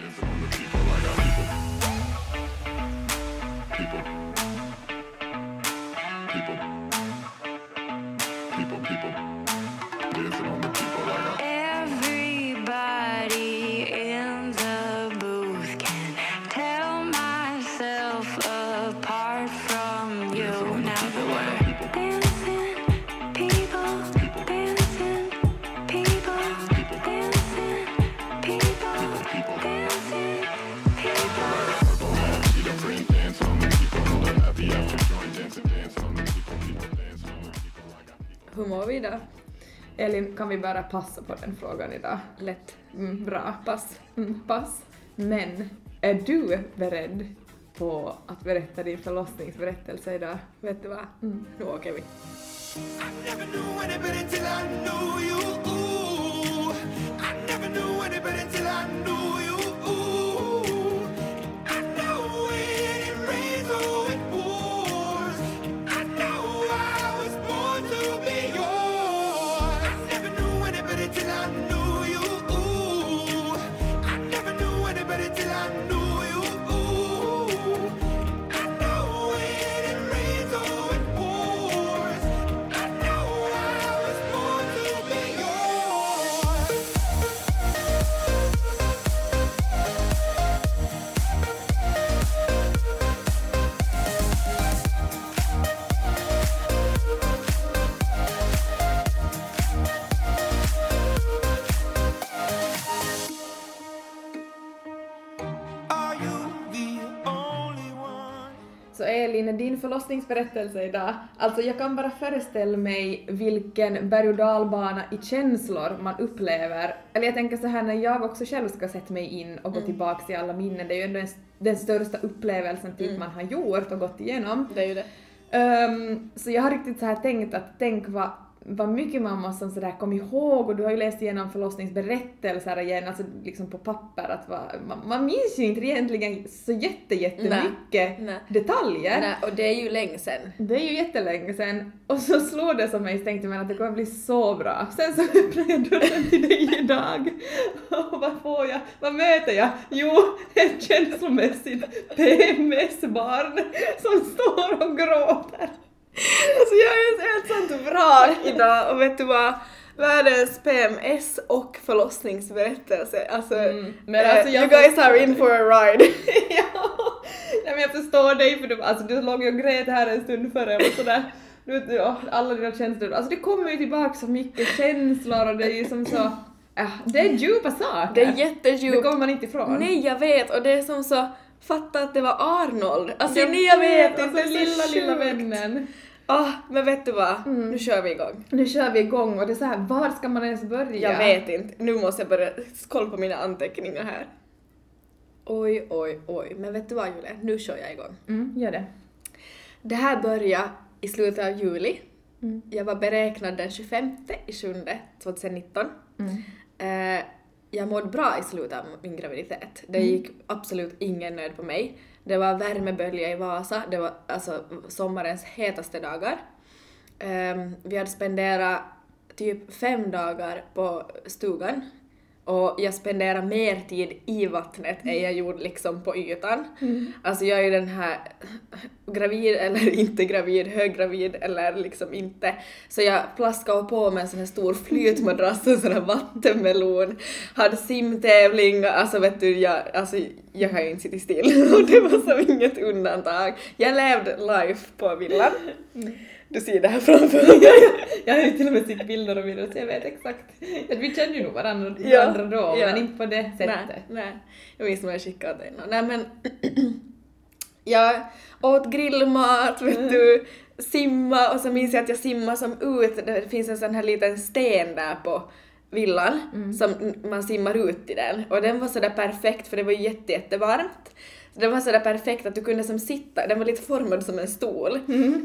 dancing on the people. People. People. People. People, people. Mår vi idag? Elin, kan vi bara passa på den frågan idag? Lätt. Mm, bra, pass. Mm, pass. Men, är du beredd på att berätta din förlossningsberättelse idag? Vet du vad? Mm, nu åker vi. Din förlossningsberättelse idag, alltså jag kan bara föreställa mig vilken berg och dalbana i känslor man upplever. Eller jag tänker så här när jag också själv ska sätta mig in och gå tillbaks till alla minnen, det är ju ändå en, den största upplevelsen typ man har gjort och gått igenom. Det är ju det. Ehm, så jag har riktigt så här tänkt att tänk vad, vad mycket måste som sådär kom ihåg och du har ju läst igenom förlossningsberättelser igen, alltså liksom på papper att va, man, man minns ju inte egentligen så jätte, jättemycket Nej. detaljer. Nej, och det är ju länge sen. Det är ju jättelänge sen och så slår det som mig så tänkte man att det kommer bli så bra. Sen så öppnar jag dörren till dig idag och vad får jag? Vad möter jag? Jo, ett känslomässigt PMS-barn som står och gråter. Alltså jag är ett helt sånt vrak idag och vet du vad? Världens PMS och förlossningsberättelse. Alltså, Mm, men eh, alltså jag you guys are in for a ride. ja, men jag förstår dig för du, alltså, du låg ju och grät här en stund före och sådär. Du vet, ja, alla dina känslor. Alltså det kommer ju tillbaka så mycket känslor och det är ju som så... Ja, det är djupa saker. Det är Det jättedjupt. kommer man inte ifrån. Nej jag vet och det är som så, fatta att det var Arnold. Alltså Jag nej jag vet alltså, inte, är lilla, lilla vännen. Ah, men vet du vad? Nu kör vi igång. Nu kör vi igång och det är så här, var ska man ens börja? Jag vet inte, nu måste jag börja kolla på mina anteckningar här. Oj, oj, oj. Men vet du vad Julia, nu kör jag igång. Mm, gör det. Det här började i slutet av juli. Mm. Jag var beräknad den 25 i 7 2019. Mm. Eh, jag mådde bra i slutet av min graviditet. Det Mm. gick absolut ingen nöd på mig. Det var värmebölja i Vasa, det var alltså sommarens hetaste dagar. Ehm, vi hade spenderat typ fem dagar på stugan och jag spenderade mer tid i vattnet än jag gjorde liksom på ytan. Alltså jag är ju den här gravid eller inte gravid, höggravid eller liksom inte. Så jag plaskade på med en sån här stor flytmadrass och en sån här vattenmelon. Hade simtävling, alltså vet du, jag, alltså, jag kan ju inte sitta still och det var som inget undantag. Jag levde life på villan. Du ser det här framför dig. Jag har ju till och med sett bilder och videor så jag vet exakt. Vi känner ju nog varandra, varandra då ja. men inte på det sättet. Nej, nej. Jag minns när jag skickade dig. Nej men jag åt grillmat, vet du, simma och så minns jag att jag simmade som ut, det finns en sån här liten sten där på villan som man simmar ut i den och den var sådär perfekt för det var ju jätte, jättevarmt. Den var sådär perfekt att du kunde som sitta, den var lite formad som en stol.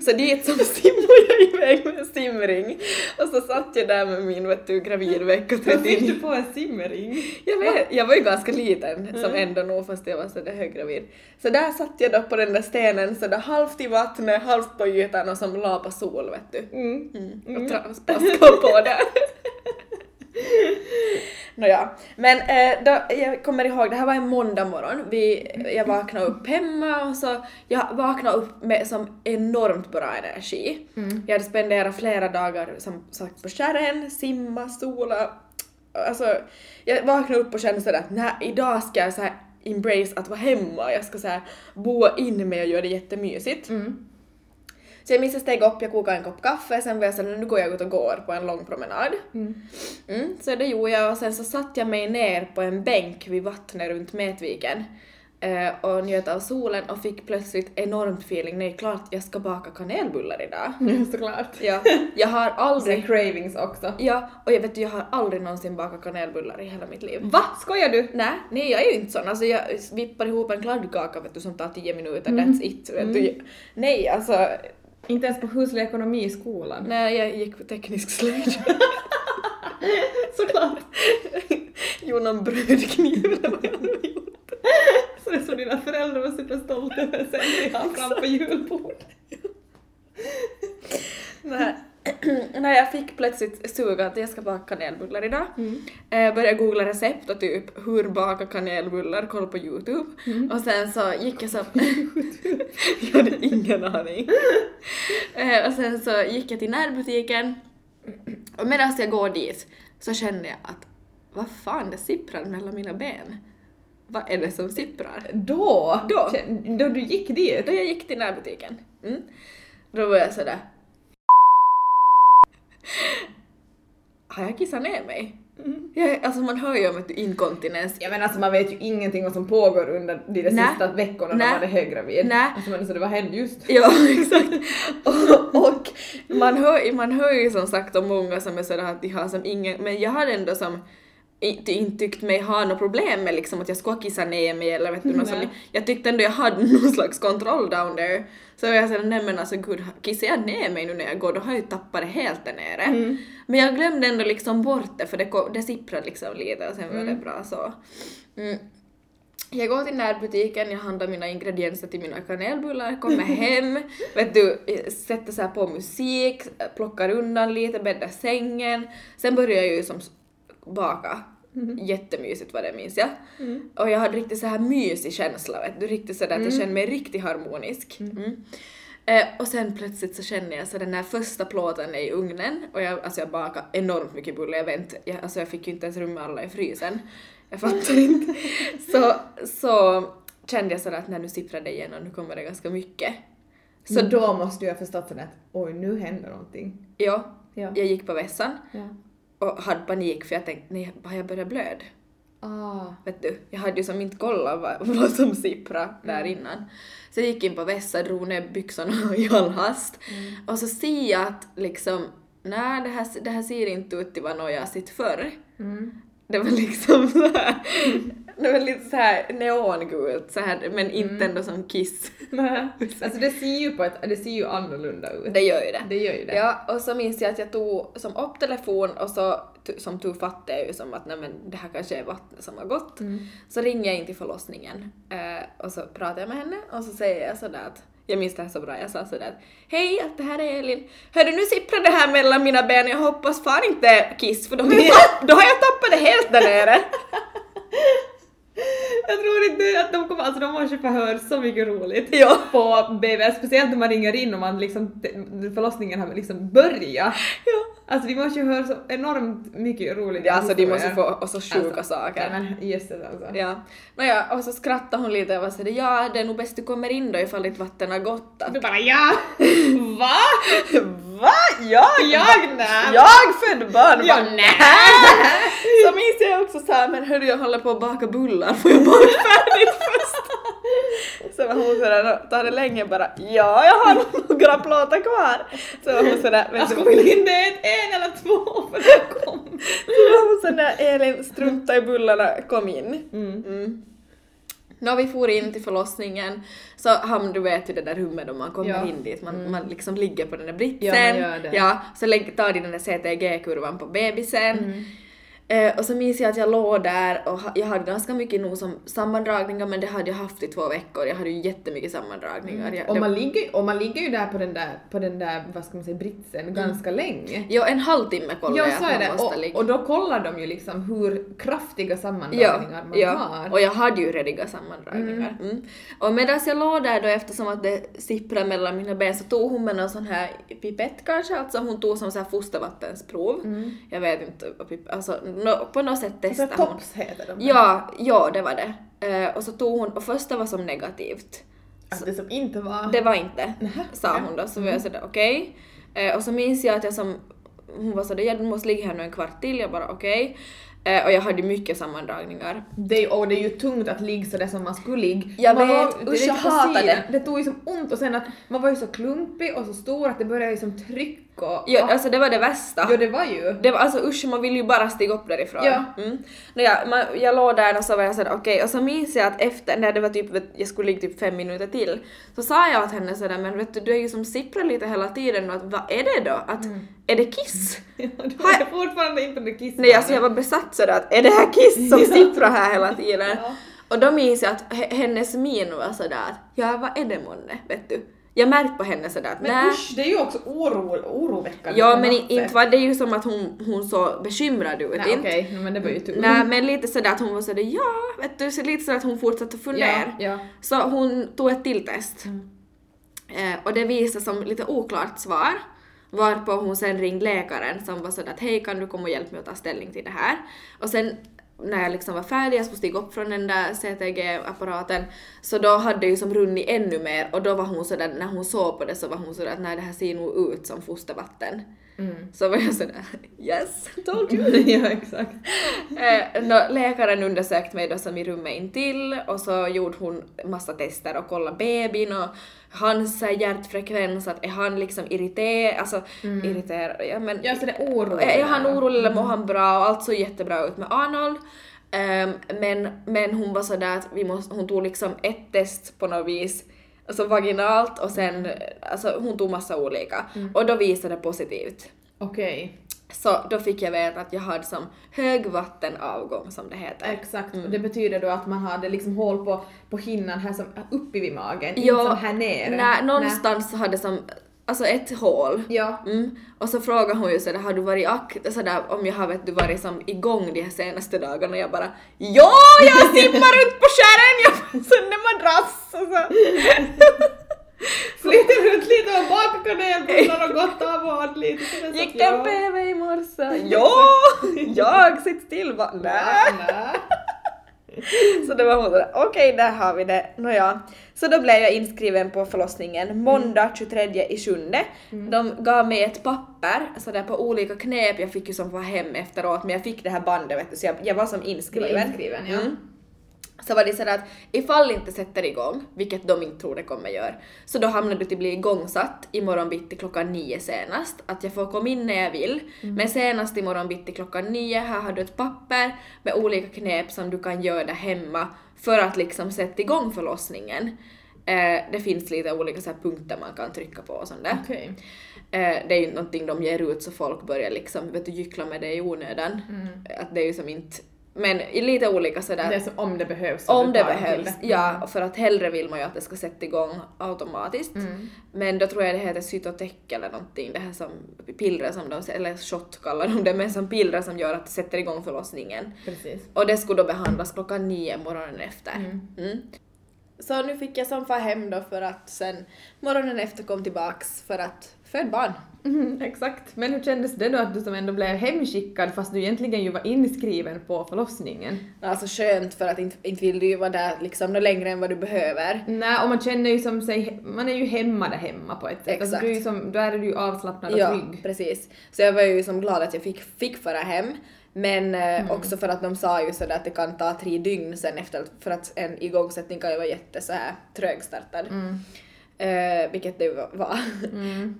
Så dit som simmade jag iväg med en simring och så satt jag där med min vet du gravidvecka Vad fick 39. du på en simring? Jag vet, jag var ju ganska liten som ändå nog fast jag var sådär höggravid. Så där satt jag då på den där stenen sådär halvt i vattnet, halvt på ytan och som la på sol vet du. Mm. Mm. Och tra- plaskade på där. Nåja, men eh, då, jag kommer ihåg, det här var en måndag morgon. Vi, jag vaknade upp hemma och så, jag vaknade upp med som enormt bra energi. Jag hade spenderat flera dagar som sagt på kärren, simma, sola. Alltså, jag vaknade upp och kände sådär att nej, idag ska jag så här embrace att vara hemma, jag ska så här boa in mig och göra det jättemysigt. Så jag minns jag steg upp, jag kokade en kopp kaffe, sen var jag såhär, nu går jag ut och går på en lång promenad. Mm, så det gjorde jag och sen så satt jag mig ner på en bänk vid vattnet runt Metviken eh, och njöt av solen och fick plötsligt enormt feeling, nej klart jag ska baka kanelbullar idag. Såklart. Ja, jag har aldrig, cravings också. ja, och jag vet jag har aldrig någonsin bakat kanelbullar i hela mitt liv. Va? Skojar du? Nej, nej jag är ju inte sån. Alltså jag vippar ihop en kladdkaka vet du som tar 10 minuter, that's it. Vet du. Nej alltså, Inte ens på huslig ekonomi i skolan. när jag gick på teknisk slöjd. Såklart. Gjorde någon gjorde. Så det är så dina föräldrar var superstolta över sen vi har fram på julbordet. När jag fick plötsligt suga att jag ska baka kanelbullar idag, eh, började googla recept och typ hur baka kanelbullar, kolla på youtube och sen så gick jag så... jag hade ingen aning. Eh, och sen så gick jag till närbutiken och medan jag går dit så kände jag att vad fan det sipprar mellan mina ben. Vad är det som sipprar? Då? Då. Då du gick dit? Då jag gick till närbutiken, mm, då var jag sådär... Har jag kissat ner mig? Jag, alltså man hör ju om ett inkontinens. Ja men alltså man vet ju ingenting vad som pågår under de där sista veckorna när man är höggravid. Nej. Alltså men så det var hände just. Ja, exakt. Och, och man, hör, man hör ju som sagt om många som är sådär att de har som ingen, men jag har ändå som inte, inte tyckt mig ha något problem med liksom att jag skulle kissa ner mig eller vet du något Nej. som, Jag tyckte ändå jag hade någon slags kontroll down there. Så jag såhär, nej men alltså gud, kissar jag ner mig nu när jag går då har jag ju tappat det helt där nere. Men jag glömde ändå liksom bort det för det, det sipprade liksom lite och sen var det bra så. Mm. Jag går till närbutiken, jag handlar mina ingredienser till mina kanelbullar, kommer hem, vet du, sätter så på musik, plockar undan lite, bäddar sängen. Sen börjar jag ju som s- baka. Jättemysigt var det minns jag. Och jag hade riktigt så här mysig känsla, vet du, riktigt sådär att jag kände mig riktigt harmonisk. Mm. Eh, och sen plötsligt så känner jag så den här första plåten är i ugnen och jag, alltså jag bakade enormt mycket bullar, jag vet jag, alltså jag fick ju inte ens rum med alla i frysen. Jag fattar inte. Så, så kände jag sådär att när nu sipprar det igen och nu kommer det ganska mycket. Så då måste du ha förstått sådär att oj nu händer någonting. Ja, Ja. jag gick på vässan ja. Och hade panik för jag tänkte nej, har jag börjat blöd? Ah. Vet du, jag hade ju som inte kollat vad, vad som sipprade där innan. Så jag gick in på vässa, drog ner byxorna i all hast och så ser jag att liksom, nej det här, det här ser inte ut till vad jag har sett förr. Det var liksom så här, det var lite så här neongult så här, men inte ändå som Kiss. Nej. Alltså det ser ju på ett, det ser ju annorlunda ut. Det gör ju det. Det gör ju det. Ja, och så minns jag att jag tog som upp telefon och så som tog fatt jag ju som att nej men det här kanske är vattnet som har gått. Så ringer jag in till förlossningen eh, och så pratar jag med henne och så säger jag sådär att jag minns det här så bra, jag sa sådär att hej att det här är Elin. Hörru nu sipprar det här mellan mina ben, jag hoppas fan inte kiss för då, har jag tapp- då har jag tappat det helt där nere. Jag tror inte att de kommer, alltså de har ju förhör så mycket roligt Ja. på BB, speciellt när man ringer in och man liksom, förlossningen har liksom börjat. Ja. Alltså de måste ju höra så enormt mycket roliga Ja, alltså de måste få och så sjuka Alltså, saker. Ja men jösses alltså. Ja, nåja, och så skrattade hon lite och var sådär ja det är nog bäst du kommer in då ifall ditt vatten har gått. Att, Du bara ja! Va? Va? Jag? Jag nej! Jag född barn? Ja, nej. Så minns jag också såhär, men hörru jag håller på att baka bullar, får jag baka färdigt först? Så var hon sådär, tar det länge bara, ja jag har några plåtar kvar. Så var hon sådär, Alltså du, vill inte ett, en eller två för det kom. så var hon sådär, Elin strunta i bullarna, kom in. Mm. När vi for in till förlossningen så ham, du vet ju det där rummet då man kommer Ja. in dit, man, man liksom ligger på den där britsen. Ja, man gör det. Ja, så lägg, tar de den där CTG-kurvan på bebisen. Eh, och så minns jag att jag låg där och ha, jag hade ganska mycket nog som sammandragningar men det hade jag haft i två veckor. Jag hade ju jättemycket sammandragningar. Jag, Och man, ligger, och man ligger ju där på den där, på den där vad ska man säga, britsen ganska länge. Jo, en halvtimme kollade Ja, jag så är det. Och, ligga. och då kollar de ju liksom hur kraftiga Ja, sammandragningar man ja. har. och jag hade ju rediga sammandragningar. Mm. Och medan jag låg där då eftersom att det sipprade mellan mina ben så tog hon med någon sån här pipett kanske, alltså hon tog som så här fostervattensprov. Jag vet inte, vad alltså nå- på något sätt så testade hon. tops heter de. Ja, ja det var det. Eh, och så tog hon, och första var som negativt. Att det som inte var... Det var inte, Nähä, sa ja. hon då. Så var jag sådär okej. Eh, och så minns jag att jag som, hon var sådär ja du måste ligga här nu en kvart till, jag bara okej. Eh, och jag hade mycket sammandragningar. Det, och det är ju tungt att ligga sådär som man skulle ligga. Jag man vet, var, usch, jag sidan. det. Det tog ju som ont och sen att man var ju så klumpig och så stor att det började ju som trycka och... Ja, alltså det var det värsta. Jo, det var ju. Det var alltså usch, man vill ju bara stiga upp därifrån. Ja. Mm. Nåja, man, jag låg där och så var jag sådär okej, och så minns jag att efter, när det var typ, jag skulle ligga typ fem minuter till, så sa jag åt henne sådär men vet du, du är ju som sipprar lite hela tiden och att vad är det då? Att, är det kiss? Ja, du jag- var fortfarande inte på kiss. Nej alltså jag var besatt sådär att är det här kiss som sipprar här hela tiden? Ja. Och då minns jag att he- hennes min var sådär att ja vad är det månne, vet du? Jag märkte på henne sådär att Men usch, det är ju också oro, oroväckande Ja men inte var det ju som att hon, hon såg bekymrad ut Nej okej, men det var ju tur. Nej men lite sådär att hon var sådär ja, vet du, så lite sådär att hon fortsatte fundera. ja, ja. Så hon tog ett till test. Mm. Eh, och det visade som lite oklart svar. Varpå hon sen ringde läkaren som var sådär att hej kan du komma och hjälpa mig att ta ställning till det här. Och sen när jag liksom var färdig, jag skulle stiga upp från den där CTG-apparaten, så då hade det ju som runnit ännu mer och då var hon sådär, när hon såg på det så var hon sådär att nej det här ser nog ut som fostervatten. Mm. Så var jag sådär yes, told you. ja, exakt. Eh, nå, läkaren undersökte mig då som i rummet intill och så gjorde hon massa tester och kollade bebin och hans hjärtfrekvens, att är han liksom irriterad, alltså irriterad, ja men Ja, så det är oro. är han orolig eller mår han bra och allt såg jättebra ut med Arnold. Ehm, men, men hon var sådär att vi måste, hon tog liksom ett test på något vis, alltså vaginalt och sen, alltså hon tog massa olika och då visade det positivt. Okej, Så då fick jag veta att jag hade som högvattenavgång som det heter. exakt. Mm. Och det betyder då att man hade liksom hål på, på hinnan här som uppe vid magen, Ja, inte som här nere. Nej, någonstans så hade som, alltså ett hål. Ja. Mm. Och så frågade hon ju sådär, har du varit akt- sådär, om jag har vet du varit som igång de här senaste dagarna och jag bara ja, jag simmar runt på skären, jag sån där madrass och så. Flyter runt lite och bakar kanelbullar och gott av och åt lite. så det är så Gick en ja. PV i morse? Ja, jag, sitt still va? Nej. Så det var hon sådär, okej där har vi det, nåja. Så då blev jag inskriven på förlossningen måndag 23 i sjunde. De gav mig ett papper sådär på olika knep, jag fick ju som vara hem efteråt men jag fick det här bandet vet du så jag, jag var som inskriven. inskriven, ja. Mm. Så var det sådär att ifall inte sätter igång, vilket de inte tror det kommer göra, så då hamnar du till bli igångsatt imorgon bitti klockan nio senast. Att jag får komma in när jag vill, men senast imorgon bitti klockan nio, här har du ett papper med olika knep som du kan göra där hemma för att liksom sätta igång förlossningen. Eh, det finns lite olika så punkter man kan trycka på och sånt där. Okej. Eh, det är ju någonting de ger ut så folk börjar liksom vet du, gyckla med det i onödan. Att det är ju som inte... Men i lite olika sådär... Det är som om det behövs. Om det behövs, det. ja. För att hellre vill man ju att det ska sätta igång automatiskt. Mm. Men då tror jag det heter Cytotec eller någonting, det här som pillrer som de, eller shot kallar de det, men som pillrer som gör att det sätter igång förlossningen. Precis. Och det skulle då behandlas klockan nio morgonen efter. Mm. Så nu fick jag som far hem då för att sen morgonen efter kom tillbaks för att föda barn. Mhm, exakt. Men hur kändes det då att du som ändå blev hemskickad fast du egentligen ju var inskriven på förlossningen? Alltså skönt för att inte, inte vill du ju vara där liksom längre än vad du behöver. Nej, och man känner ju som sig, man är ju hemma där hemma på ett sätt. Alltså, Exakt. du är ju som, då är du ju avslappnad och Ja, trygg. precis. Så jag var ju som glad att jag fick, fick föra hem. Men eh, också för att de sa ju sådär att det kan ta tre dygn sen efter, för att en igångsättning kan ju vara jätte så här trögstartad. Eh, vilket det var. var.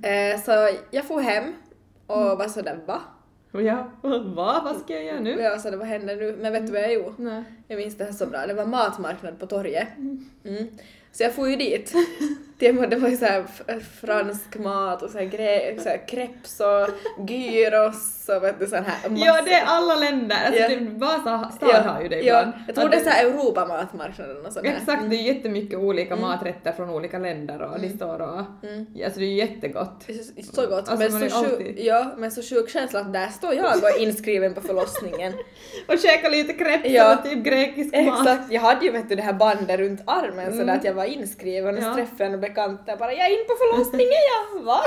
eh, så jag får hem och var sådär va? Jag, va? Vad ska jag göra nu? Jag var sådär vad händer nu? Men vet du vad jag gjorde? Nej. Jag minns det här så bra. Det var matmarknad på torget. Mm. Så jag får ju dit. Det var, det var ju såhär f- fransk mat och såhär, gre- såhär crepes och gyros och vet du sån här Ja, det är alla länder. Alltså, Ja. det, Vasa stad har ju det ja, ibland. Jag tror det är såhär Europamatmarknaden och sådär. Exakt, det är jättemycket olika maträtter från olika länder och de står och... Alltså det är jättegott. Så gott. Alltså, men, så är sjuk, alltid- ja, men så sjuk känsla att där står jag och är inskriven på förlossningen. Och käka lite crepes Ja. och typ grekisk mat. Exakt, jag hade ju vet du det här bandet runt armen sådär att jag var inskriven och Ja. så träffade jag en bekant där bara jag är in på förlossningen ja, va?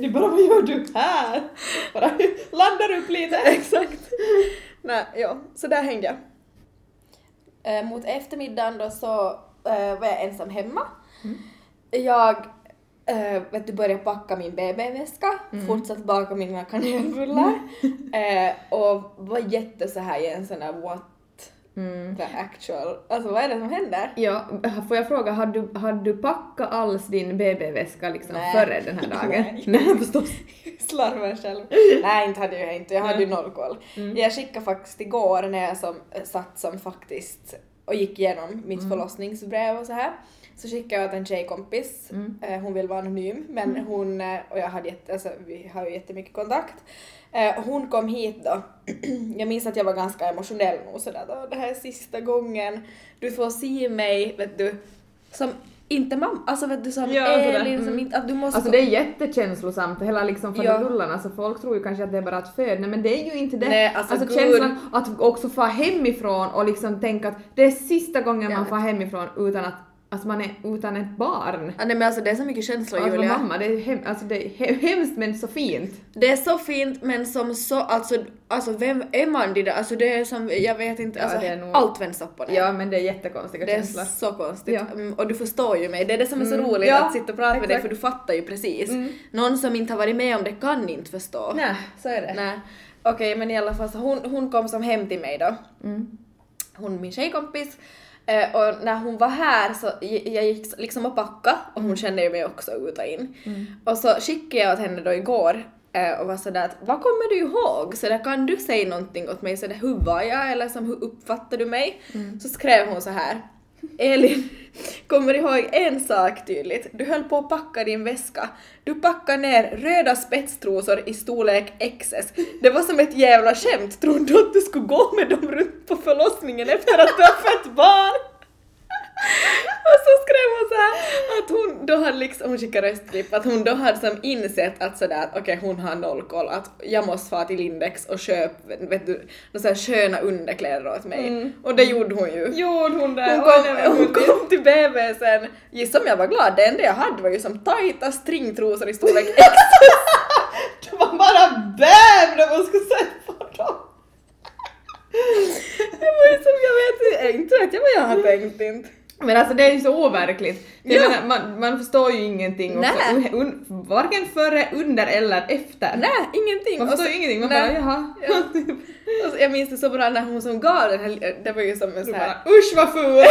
De bara vad gör du här? Bara landar upp lite. Exakt. Nej, ja, så där hängde jag. Eh, mot eftermiddagen då så eh, var jag ensam hemma. Jag eh, vet du, började packa min BB-väska, fortsatt baka mina kanelbullar eh, och var jätte så här i en sån där what the actual, alltså vad är det som händer? Ja, får jag fråga, har du, har du packat alls din BB-väska liksom Nej. före den här dagen? Nej. Nej förstås. Slarvar själv. Nej, inte hade jag inte. Jag hade ju noll koll. Jag skickade faktiskt igår när jag som, satt som faktiskt och gick igenom mitt förlossningsbrev och så här. Så skickade jag åt en tjejkompis. Eh, hon vill vara anonym men hon, eh, och jag hade jätte, alltså, vi har ju jättemycket kontakt. Eh, hon kom hit då. jag minns att jag var ganska emotionell nog sådär då. Det här är sista gången du får se mig, vet du, som inte mamma, alltså vet du som Ja, sådär. Elin, som Mm. inte, att du måste Alltså det är jättekänslosamt, hela liksom Ja. faderullarna, så folk tror ju kanske att det är bara att föda, men det är ju inte det. Nej, alltså, gud. känslan att också få hemifrån och liksom tänka att det är sista gången Jag man får hemifrån utan att alltså man är utan ett barn. Ja, nej men alltså det är så mycket känslor Alltså Julia. mamma, det är, hem, alltså, det är he- hemskt men så fint. Det är så fint men som så, alltså, alltså vem är man det där? Alltså det är som, jag vet inte, Ja, alltså det är nog- allt vänds upp och ner. Ja men det är jättekonstiga Det är känslor. så konstigt. Ja. Mm, och du förstår ju mig. Det är det som är så Mm, roligt ja, att sitta och prata med dig exakt. för du fattar ju precis. Mm. Någon som inte har varit med om det kan inte förstå. Nej, så är det. Nej. Okej, men i alla fall så hon, hon kom som hem till mig då. Mm. Hon min tjejkompis. Eh, och när hon var här så jag gick liksom och packa och hon kände ju mig också ut och in. Och så skickade jag åt henne då igår eh, och var sådär att vad kommer du ihåg? Så där kan du säga någonting åt mig sådär hur var jag eller som hur uppfattar du mig? Så skrev hon så här. Elin, kommer ihåg en sak tydligt. Du höll på att packa din väska. Du packade ner röda spetstrosor i storlek XS. Det var som ett jävla skämt. Trodde du att du skulle gå med dem runt på förlossningen efter att du har fött barn? Och så skrev hon så här att hon då hade liksom, hon skickade röstklipp, att hon då hade som insett att sådär okej hon har noll koll, att jag måste fara till Lindex och köpa, vet du, några sköna underkläder åt mig. Och det gjorde hon ju. Gjorde hon det? Hon Oj, kom, hon gulligt. kom till BB sen, gissa om jag var glad, det enda jag hade var ju som tajta stringtrosor i storlek X. Det var bara BÄM när man skulle säga på dem. Det var ju som jag vet inte vet jag vad jag har tänkt inte. Men alltså det är ju så overkligt. Jag Ja. menar, man, man förstår ju ingenting också, un, varken före, under eller efter. Nej, ingenting. Man förstår så- ju ingenting, man nej. bara jaha. Ja. Och så, jag minns det så bra när hon som gav den här, det var ju som en Du så här bara usch vad ful!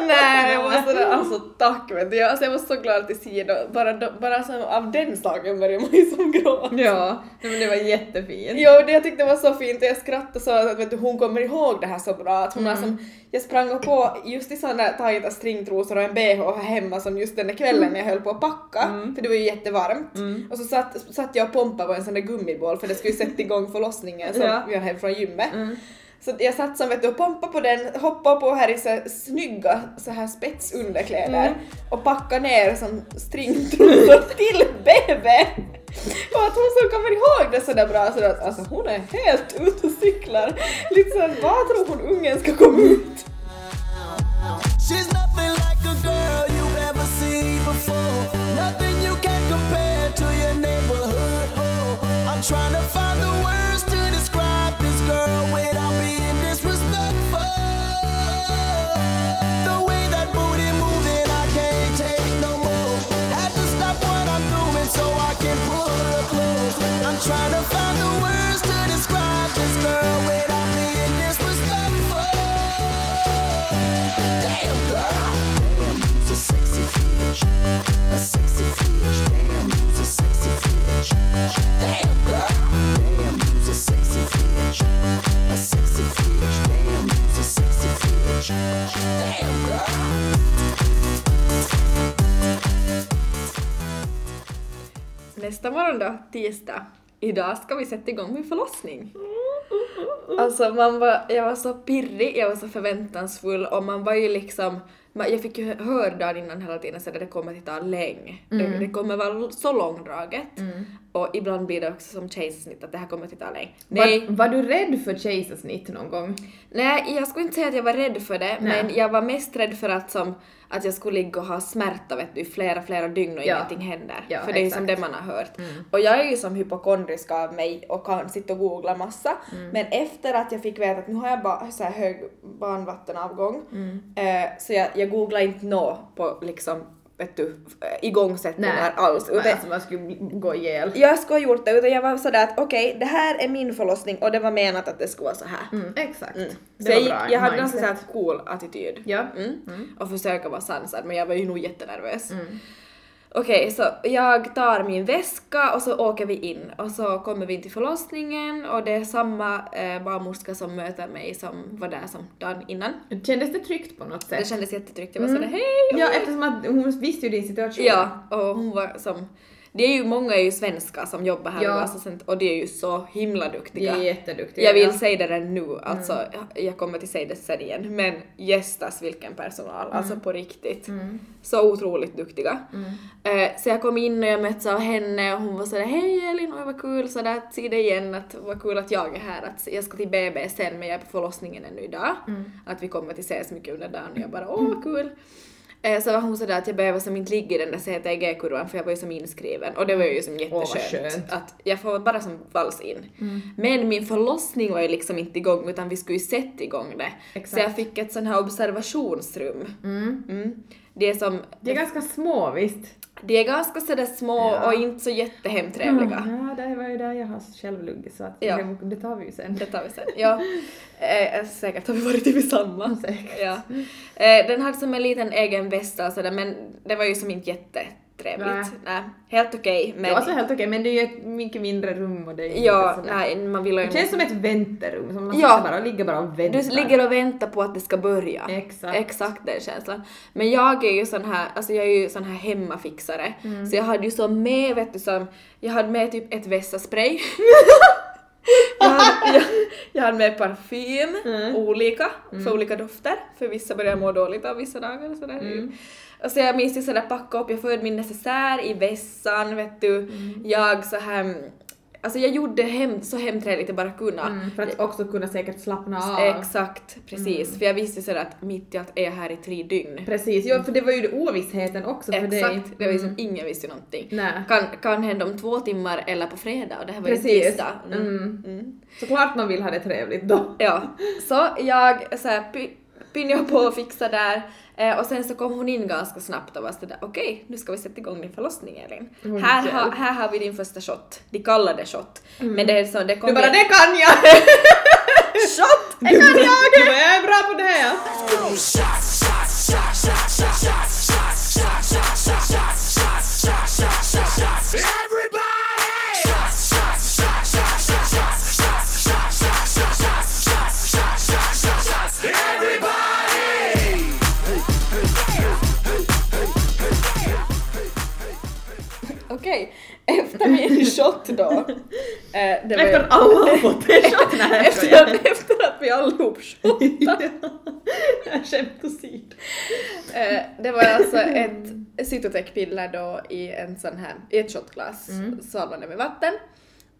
Nej, jag var sådär, alltså tack vet du. Jag, alltså, jag var så glad till Sido. Bara, då- bara som, av den saken började man ju som gråta. ja, nej, men det var jättefint. Jo, det jag tyckte var så fint och jag skrattade så att vet du, hon kommer ihåg det här så bra. Att hon har som, jag sprang på just i sådana tajta stringtrosor och en bh hemma som just den där kvällen när jag höll på att packa, för det var ju jättevarmt. Och så satt, satt jag och pompade på en sån där gummiboll för det skulle ju sätta igång förlossningen som Ja. vi har hem från gymmet. Så jag satt som vet du och pompade på den, hoppade på här i så här snygga så här spetsunderkläder och packade ner som stringtrosor till BB. Och att hon som kommer ihåg det sådär bra sådär att alltså hon är helt ute och cyklar. Lite såhär, vad tror hon ungen ska komma ut? She's nothing like a girl you've ever seen before. Nothing you can compare to your neighborhood. Oh, I'm trying to find the words Nästa morgon då, tisdag. Idag ska vi sätta igång med förlossning. Mm. Alltså man var, jag var så pirrig, jag var så förväntansfull och man var ju liksom, jag fick ju höra dagen innan hela tiden så att det kommer att ta länge. Det, det kommer vara så långdraget. Och ibland blir det också som kejsarsnitt att det här kommer att ta länge. Nej, Var, var du rädd för kejsarsnitt någon gång? nej, jag skulle inte säga att jag var rädd för det, Nej. men jag var mest rädd för att som att jag skulle ligga och ha smärta vet du, i flera, flera dygn och Ja. ingenting händer. Ja, för det är ju som det man har hört. Och jag är ju som hypokondrisk av mig och kan sitta och googla massa. Men efter att jag fick veta att nu har jag bara så här hög barnvattenavgång eh, så jag, jag googlar inte nå på liksom vet du, eh, igångsättningar alls. Nej, Utan, alltså man skulle gå ihjäl. jag skulle ha gjort det utan jag var sådär att okej det här är min förlossning och det var menat att det skulle vara så här. Mm, exakt. Så Det jag, var gick, bra. jag hade ganska såhär cool attityd. Ja. Mm. Och försöka vara sansad men jag var ju nog jättenervös. Mm. Okej, så jag tar min väska och så åker vi in och så kommer vi in till förlossningen och det är samma eh, barnmorska som möter mig som var där som dagen innan. Kändes det tryggt på något Det sätt? kändes jättetryggt, jag var Mm. sådär hej! Ja, eftersom att hon visste ju din situation. Ja, och hon var som det är ju många är ju svenskar som jobbar här Ja. Center och de är ju så himla De duktiga. är jätteduktiga. Jag vill ja. säga det redan nu, alltså jag kommer till säga det sen igen, men gästas vilken personal, alltså på riktigt. Så otroligt duktiga. Eh, så jag kom in och jag möttes av henne och hon var sådär hej Elin, oj vad kul sådär att se dig igen, att vad kul att jag är här, att jag ska till BB sen men jag är på förlossningen ännu idag. Att vi kommer att ses mycket under dagen och jag bara åh vad kul. Eh, Så var hon sådär att jag behöver som inte ligga i den där CTG-kurvan för jag var ju som inskriven och det var ju som jätteskönt. skönt. att jag får bara som vals in. Men min förlossning var ju liksom inte igång utan vi skulle ju sätta igång det. Så Exakt. jag fick ett sån här observationsrum. Mm. Det är som, De är ganska små visst. de är ganska sådär små Ja. och inte så jättehemtrevliga. Ja, det var ju där jag har själv luggit så att Ja. det, det tar vi ju sen. Det tar vi sen. Ja, eh, säkert har vi varit i samma. Säkert. Ja. Eh, den hade som en liten egen västa och sådär men det var ju som inte jättetrevligt. Nej. Nej. Helt okej men... Det var så helt okej, men det är ju ett mycket mindre rum och det är ja, inte nej man vill ju... Det känns som ett vänterum, som man Ja. bara ligger bara och väntar. Du ligger och väntar på att det ska börja. Exakt. Exakt den känslan. Men jag är ju sån här, alltså jag är ju sån här hemmafixare. Mm. Så jag hade ju så med, vet du, som, jag hade med typ ett vässa-spray. jag, hade, jag, jag hade med parfym, Mm. olika, för olika dofter. För vissa börjar må dåligt av vissa dagar och sådär. Mm. Och så jag minns ju sådär packa upp, jag förde min necessär i vässan, vet du. Mm. Jag så här, alltså jag gjorde hem, så hemtrevligt jag bara kunde. Mm, för att också kunna säkert slappna av. Exakt, precis. Mm. För jag visste sådär att mitt i allt är jag här i tre dygn. Precis, ja, för det var ju ovissheten också för dig. Exakt, det var liksom ingen visste ju någonting. Nej. Kan, kan hända om två timmar eller på fredag och det här var ju Precis. tisdag. Mm. Mm. Mm. Såklart man vill ha det trevligt då. Ja, så jag så här, py, pynjade på och fixade där eh, och sen så kom hon in ganska snabbt och var sådär okej, nu ska vi sätta igång din förlossning Elin. Oj, här, ha, här har vi din första shot. De kallar det shot. Men det är så, det kom Du bara in- det kan jag! Shot! Det kan jag! Jag är bra på det här! Okej, efter min shot då. eh, det var ju- Efter att alla har fått en shot. Nej, efter, att, efter att vi allihop shotade. Skämt åsido. Eh, det var alltså ett cytotec-piller då i en sån här, i ett shotglas, Mm. det med vatten.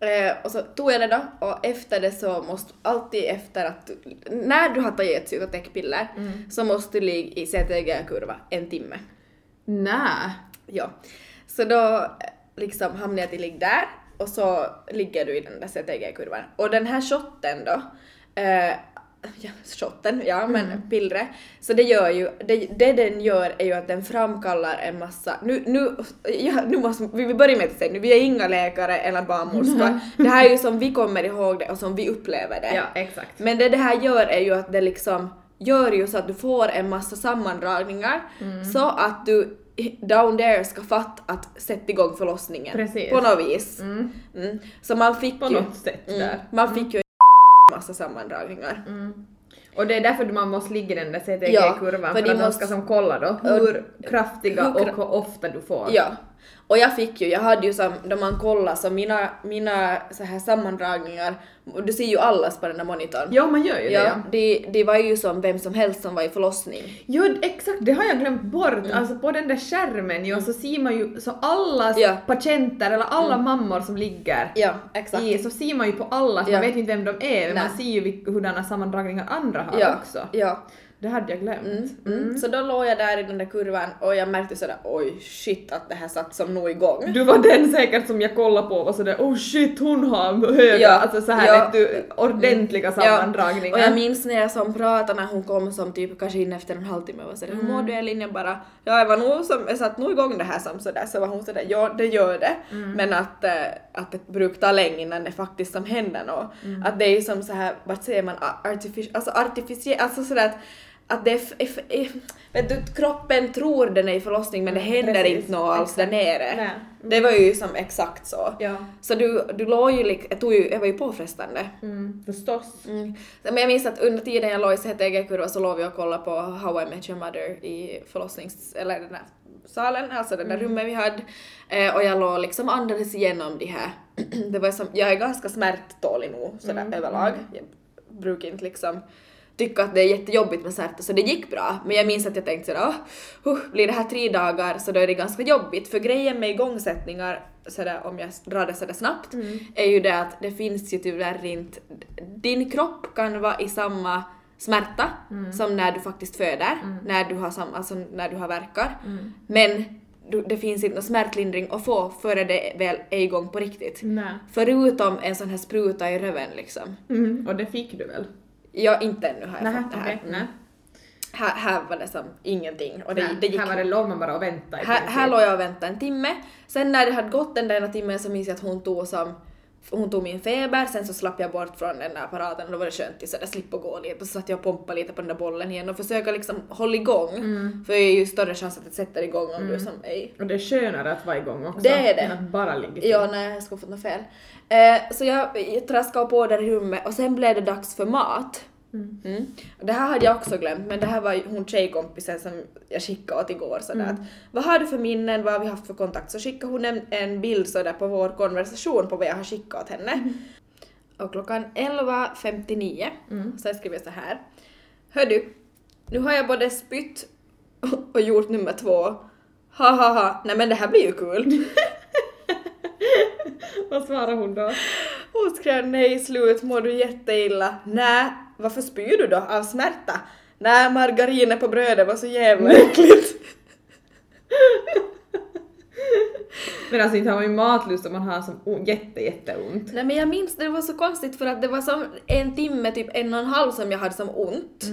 Eh, och så tog jag det då och efter det så måste alltid efter att, du- när du har tagit ett cytotec-piller Mm. så måste du ligga i CTG-kurva en timme. Nä. Ja. Så då liksom hamnar jag till ligg där och så ligger du i den där CTG-kurvan. Och den här shotten då, eh, ja, shotten, ja men pillret, så det gör ju, det, det den gör är ju att den framkallar en massa, nu, nu, ja, nu måste vi vi börjar med att säga nu, vi är inga läkare eller barnmorskor, det här är ju som vi kommer ihåg det och som vi upplever det. Ja, exakt. Men det det här gör är ju att det liksom gör ju så att du får en massa sammandragningar Mm. så att du down there ska fatta att sätta igång förlossningen. Precis. På något vis. Mm. Mm. Så man fick På ju... något sätt mm, där. Man fick ju en massa sammandragningar. Mm. Och det är därför man måste ligga i den där Ja, CTG-kurvan, för för, de att de måste- ska som kolla då hur kraftiga hur och hur ofta du får. Ja. Och jag fick ju, jag hade ju som, då man kollar så mina, mina så här sammandragningar, du ser ju allas på den där monitorn. Ja, man gör ju det. Ja, Ja. det, det var ju som vem som helst som var i förlossning. Jo, exakt, det har jag glömt bort. Alltså på den där skärmen ju, så ser man ju så alla Ja. patienter eller alla mammor som ligger Ja, exakt. i, så ser man ju på alla, så Ja. man vet inte vem de är, men Nej. man ser ju hurdana sammandragningar andra har ja, också. Ja. Det hade jag glömt. Mm, mm. Så då låg jag där i den där kurvan och jag märkte sådär oj shit att det här satt som nog igång. Du var den säkert som jag kollade på och sådär oh shit hon har höga, Ja, alltså så här ja. vet du, ordentliga sammandragningar. Och jag minns när jag som pratade när hon kom som typ kanske in efter en halvtimme och var sådär hur mår du Elin? Jag bara ja jag var nog som, jag satt nog igång det här som sådär så var hon sådär ja det gör det men att, eh, att det brukar ta länge innan det faktiskt som händer något. Att det är som så här vart säger man artificiellt, alltså artificiellt, alltså sådär att att det är, f- f- vet du, kroppen tror den är i förlossning men det händer precis, inte något alls där nere. Nej. Det var ju som exakt så. Ja. Så du, du låg ju, jag, tog ju, jag var ju påfrestande. Mm, förstås. Mm. Men jag minns att under tiden jag låg i CTG-kurva så låg vi och kollade på How I Met Your Mother i förlossnings... eller den där salen, alltså det där rummet vi hade. Eh, och jag låg liksom andades igenom de här... det var som, jag är ganska smärttålig nog sådär överlag. Jag brukar inte liksom tycka att det är jättejobbigt med smärta så det gick bra. Men jag minns att jag tänkte sådär, oh, uh, blir det här tre dagar så då är det ganska jobbigt. För grejen med igångsättningar, sådär, om jag drar det sådär snabbt, är ju det att det finns ju tyvärr inte, din kropp kan vara i samma smärta som när du faktiskt föder, när du har samma, alltså när du har verkar. Men du, det finns inte någon smärtlindring att få före det väl är igång på riktigt. Nej. Förutom en sån här spruta i röven liksom. Mm, och det fick du väl? Ja, inte ännu har jag Nej, fått det här. nej. Här, här var det som ingenting och det, Nej, det gick här var det låg man bara och väntade här, här låg jag och väntade en timme. Sen när det hade gått den där ena timmen så minns jag att hon tog som hon tog min feber, sen så slapp jag bort från den där apparaten och då var det skönt att sådär slippa gå lite och så satt jag och pompade lite på den där bollen igen och försöka liksom hålla igång. För det är ju större chans att det sätter igång om du som ej Och det är skönare att vara igång också. Det är det. Än att bara ligga still. Ja, nej, jag skulle fått något fel. Eh, så jag traskade på där i rummet och sen blev det dags för mat. Mm. Och Det här hade jag också glömt, men det här var hon tjejkompisen som jag skickade åt igår sådär att vad har du för minnen, vad har vi haft för kontakt? Så skickade hon en, en bild sådär på vår konversation på vad jag har skickat åt henne. Och klockan 11.59 så jag skriver så här. Hör du, nu har jag både spytt och gjort nummer två. Ha ha ha, nej men det här blir ju kul. Vad svarar hon då? Hon skrev nej slut, mår du jätteilla? Nej, varför spyr du då? Av smärta? Nej, margarinet på brödet var så jävla äckligt. Men alltså inte har man ju matlust om man har som jätte jätteont. Nej men jag minns det var så konstigt för att det var som en timme, typ en och en halv som jag hade som ont.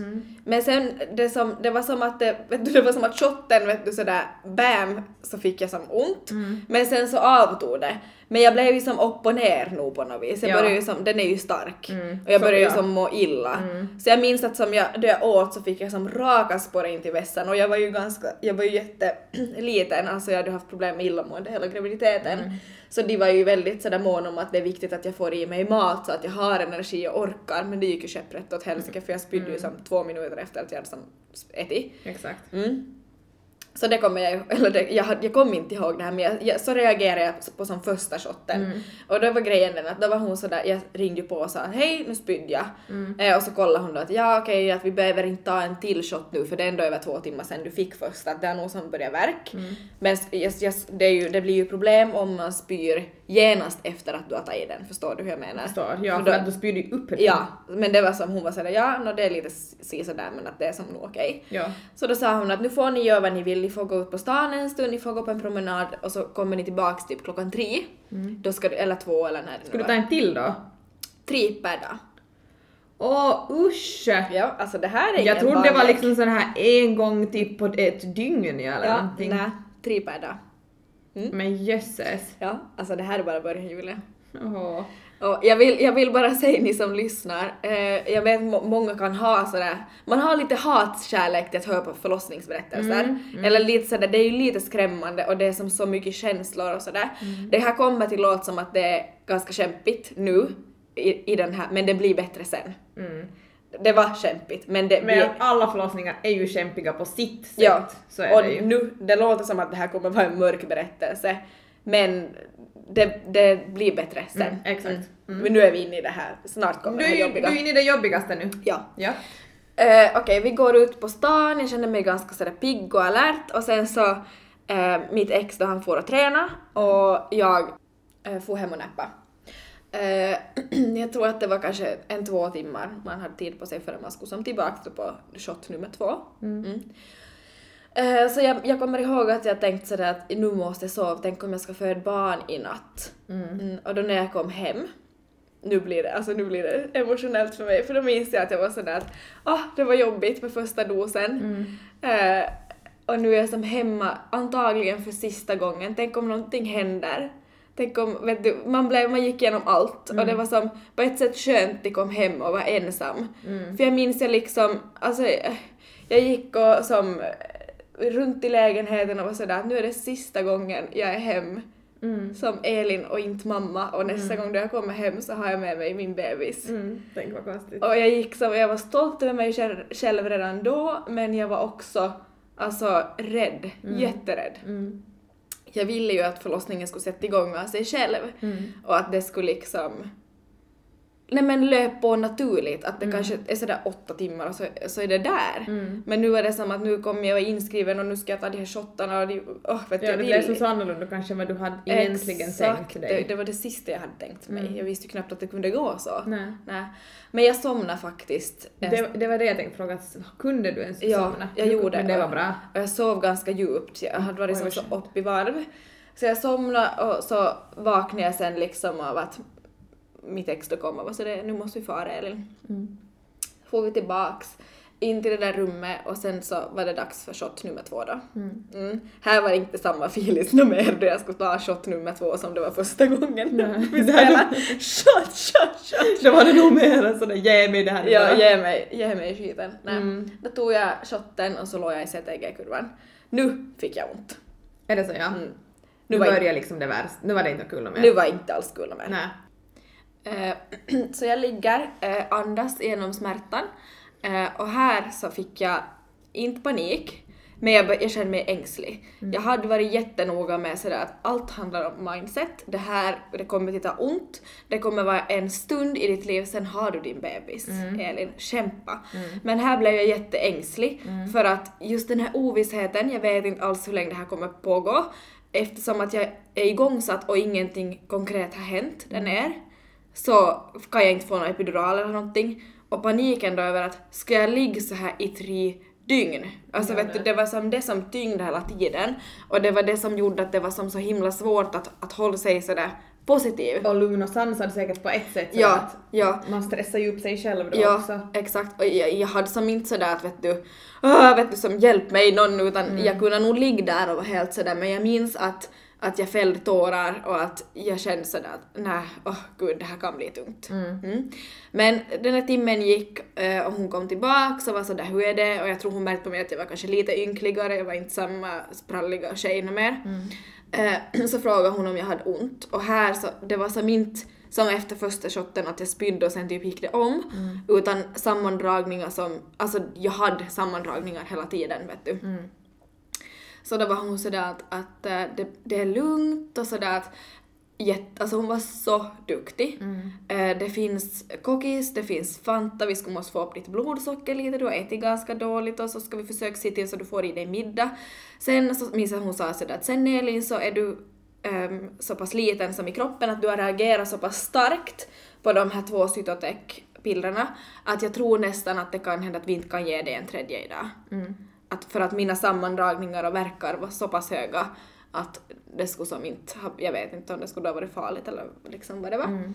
Men sen det, som, det var som att det, vet du, det var som att shotten vet du sådär bam så fick jag som ont. Men sen så avtog det. Men jag blev ju som upp och ner nog på något vis. Jag Ja. började ju som, den är ju stark. Mm, Och jag började ju som må illa. Så jag minns att som jag, då jag åt så fick jag som raka spår in till vässan och jag var ju ganska, jag var ju jätteliten, alltså jag hade haft problem med illamående hela graviditeten. Så de var ju väldigt sådär mån om att det är viktigt att jag får i mig mat så att jag har energi och orkar men det gick ju käpprätt åt helsike för jag spydde ju som två minuter efter att jag hade som ätit. Exakt. Mm. Så det kommer jag eller det, jag, jag kommer inte ihåg det här men jag, jag, så reagerade jag på som första shotten. Och då var grejen den att då var hon sådär, jag ringde på och sa hej nu spydde jag. Eh, och så kollade hon då att ja okej att vi behöver inte ta en till shot nu för det är ändå över två timmar sedan du fick först att det är nog som börjar verk. Men jag, jag, det, är ju, det blir ju problem om man spyr genast efter att du har tagit den, förstår du hur jag menar? Förstår. Ja, För för då- att du spyr ju upp den. Ja, men det var som hon var sådär ja, no, det är lite si sådär men att det är som nog okej. Ja. Så då sa hon att nu får ni göra vad ni vill, ni får gå ut på stan en stund, ni får gå på en promenad och så kommer ni tillbaks typ klockan tre. Då ska du, eller två eller när det Ska du ta en till då? Tre per dag. Åh usch! Ja, alltså det här är Jag trodde det var liksom sån här en gång typ på ett dygn eller Ja, någonting. nej, tre per dag. Men jösses. Ja, alltså det här är bara början Julia. Åh. Och jag vill, jag vill bara säga ni som lyssnar, eh, jag vet må- många kan ha sådär, man har lite hatkärlek till att höra på förlossningsberättelser. Eller lite sådär, det är ju lite skrämmande och det är som så mycket känslor och sådär. Det här kommer till låta som att det är ganska kämpigt nu i, i den här, men det blir bättre sen. Mm. Det var kämpigt men det Men alla förlossningar är ju kämpiga på sitt sätt. Ja, Så är och det ju. nu, det låter som att det här kommer vara en mörk berättelse, men det, det blir bättre sen. Mm, exakt. Men nu är vi inne i det här, snart kommer Du det är här jobbiga. du är inne i det jobbigaste nu. Ja. Ja. Eh, Okej, vi går ut på stan, jag känner mig ganska sådär pigg och alert och sen så eh, mitt ex då han får att träna och jag eh, får hem och näppa. Eh, jag tror att det var kanske en två timmar man hade tid på sig förrän man skulle som tillbaka på shot nummer två. Mm. Eh, så jag, jag kommer ihåg att jag tänkte sådär att nu måste jag sova, tänk om jag ska föda barn i natt. Mm, och då när jag kom hem, nu blir det, alltså nu blir det emotionellt för mig, för då minns jag att jag var sådär att ah, det var jobbigt med första dosen. Eh, och nu är jag som hemma, antagligen för sista gången, tänk om någonting händer. Tänk om, vet du, man, blev, man gick igenom allt och det var som på ett sätt skönt att komma hem och vara ensam. För jag minns jag liksom, alltså jag gick och som runt i lägenheten och var sådär att nu är det sista gången jag är hem som Elin och inte mamma och nästa gång då jag kommer hem så har jag med mig min bebis. Mm. Tänk vad konstigt. Och jag gick som, jag var stolt över mig själv, själv redan då men jag var också alltså rädd, jätterädd. Jag ville ju att förlossningen skulle sätta igång av sig själv Mm. och att det skulle liksom Nej men löp på naturligt, att det Mm. kanske är sådär åtta timmar och så, så är det där. Men nu är det som att nu kommer jag vara inskriven och nu ska jag ta de här shottarna och de, oh, vet du, Ja, jag det blev så annorlunda kanske än vad du hade egentligen Exakt, tänkt det, dig. Mm. det var det sista jag hade tänkt mig. Jag visste ju knappt att det kunde gå så. Nej. Nej. Men jag somnade faktiskt. Det, det var det jag tänkte fråga, kunde du ens Ja, somna? jag gjorde Men det var bra. Och jag sov ganska djupt, jag hade varit som så upp i varv. Så jag somnade och så vaknade jag sen liksom av att mitt ex då kom och var så det, nu måste vi fara Elin. Mm. Får vi tillbaks in till det där rummet och sen så var det dags för shot nummer två då. Mm. Här var det inte samma feeling något mer då jag skulle ta shot nummer två som det var första gången. Nej. vi spelade shot, shot, shot. Då var det nog mer sådär, ge mig det här Ja, bara. ge mig, ge mig skiten. Nej. Mm. Då tog jag shotten och så låg jag i CTG-kurvan. Nu fick jag ont. Är det så ja? Mm. Nu Nu var, börjar liksom det värsta, nu var det inte kul mer. nu var inte alls kul mer. Nej. Eh, så jag ligger, eh, andas genom smärtan eh, och här så fick jag inte panik, men jag, jag kände mig ängslig. Jag hade varit jättenoga med sådär att allt handlar om mindset. Det här, det kommer att ta ont, det kommer vara en stund i ditt liv, sen har du din bebis. Elin, kämpa. Men här blev jag jätteängslig för att just den här ovissheten, jag vet inte alls hur länge det här kommer pågå, eftersom att jag är igångsatt och ingenting konkret har hänt där nere så kan jag inte få någon epidural eller någonting. Och paniken då över att ska jag ligga så här i tre dygn? Alltså vet du, det var som det som tyngde hela tiden och det var det som gjorde att det var som så himla svårt att, att hålla sig sådär positiv. Och lugn och sansad säkert på ett sätt. Ja, att ja. Man stressar ju upp sig själv då Ja, också. exakt. Och jag, jag hade som inte sådär att vet du, "Åh, vet du som hjälp mig någon utan jag kunde nog ligga där och vara helt sådär men jag minns att, att jag fällde tårar och att jag kände sådär att nej, åh gud det här kan bli tungt. Mm. Men den här timmen gick eh, och hon kom tillbaks och var sådär hur är det och jag tror hon märkte på mig att jag var kanske lite ynkligare, jag var inte samma spralliga tjej mer. Eh, så frågade hon om jag hade ont och här så, det var som inte som efter första shotten att jag spydde och sen typ gick det om, utan sammandragningar som, alltså jag hade sammandragningar hela tiden vet du. Så då var hon sådär att, att eh, det, det är lugnt och sådär att jätte, alltså hon var så duktig. Eh, det finns kokis, det finns Fanta, vi ska måste få upp ditt blodsocker lite, du har ätit ganska dåligt och så ska vi försöka se till så du får i dig middag. Sen så minns jag hon sa sådär att sen Elin så är du ehm, så pass liten som i kroppen att du har reagerat så pass starkt på de här två cytotec-pillerna att jag tror nästan att det kan hända att vi inte kan ge dig en tredje idag. Att för att mina sammandragningar och verkar var så pass höga att det skulle som inte ha, jag vet inte om det skulle ha varit farligt eller liksom vad det var.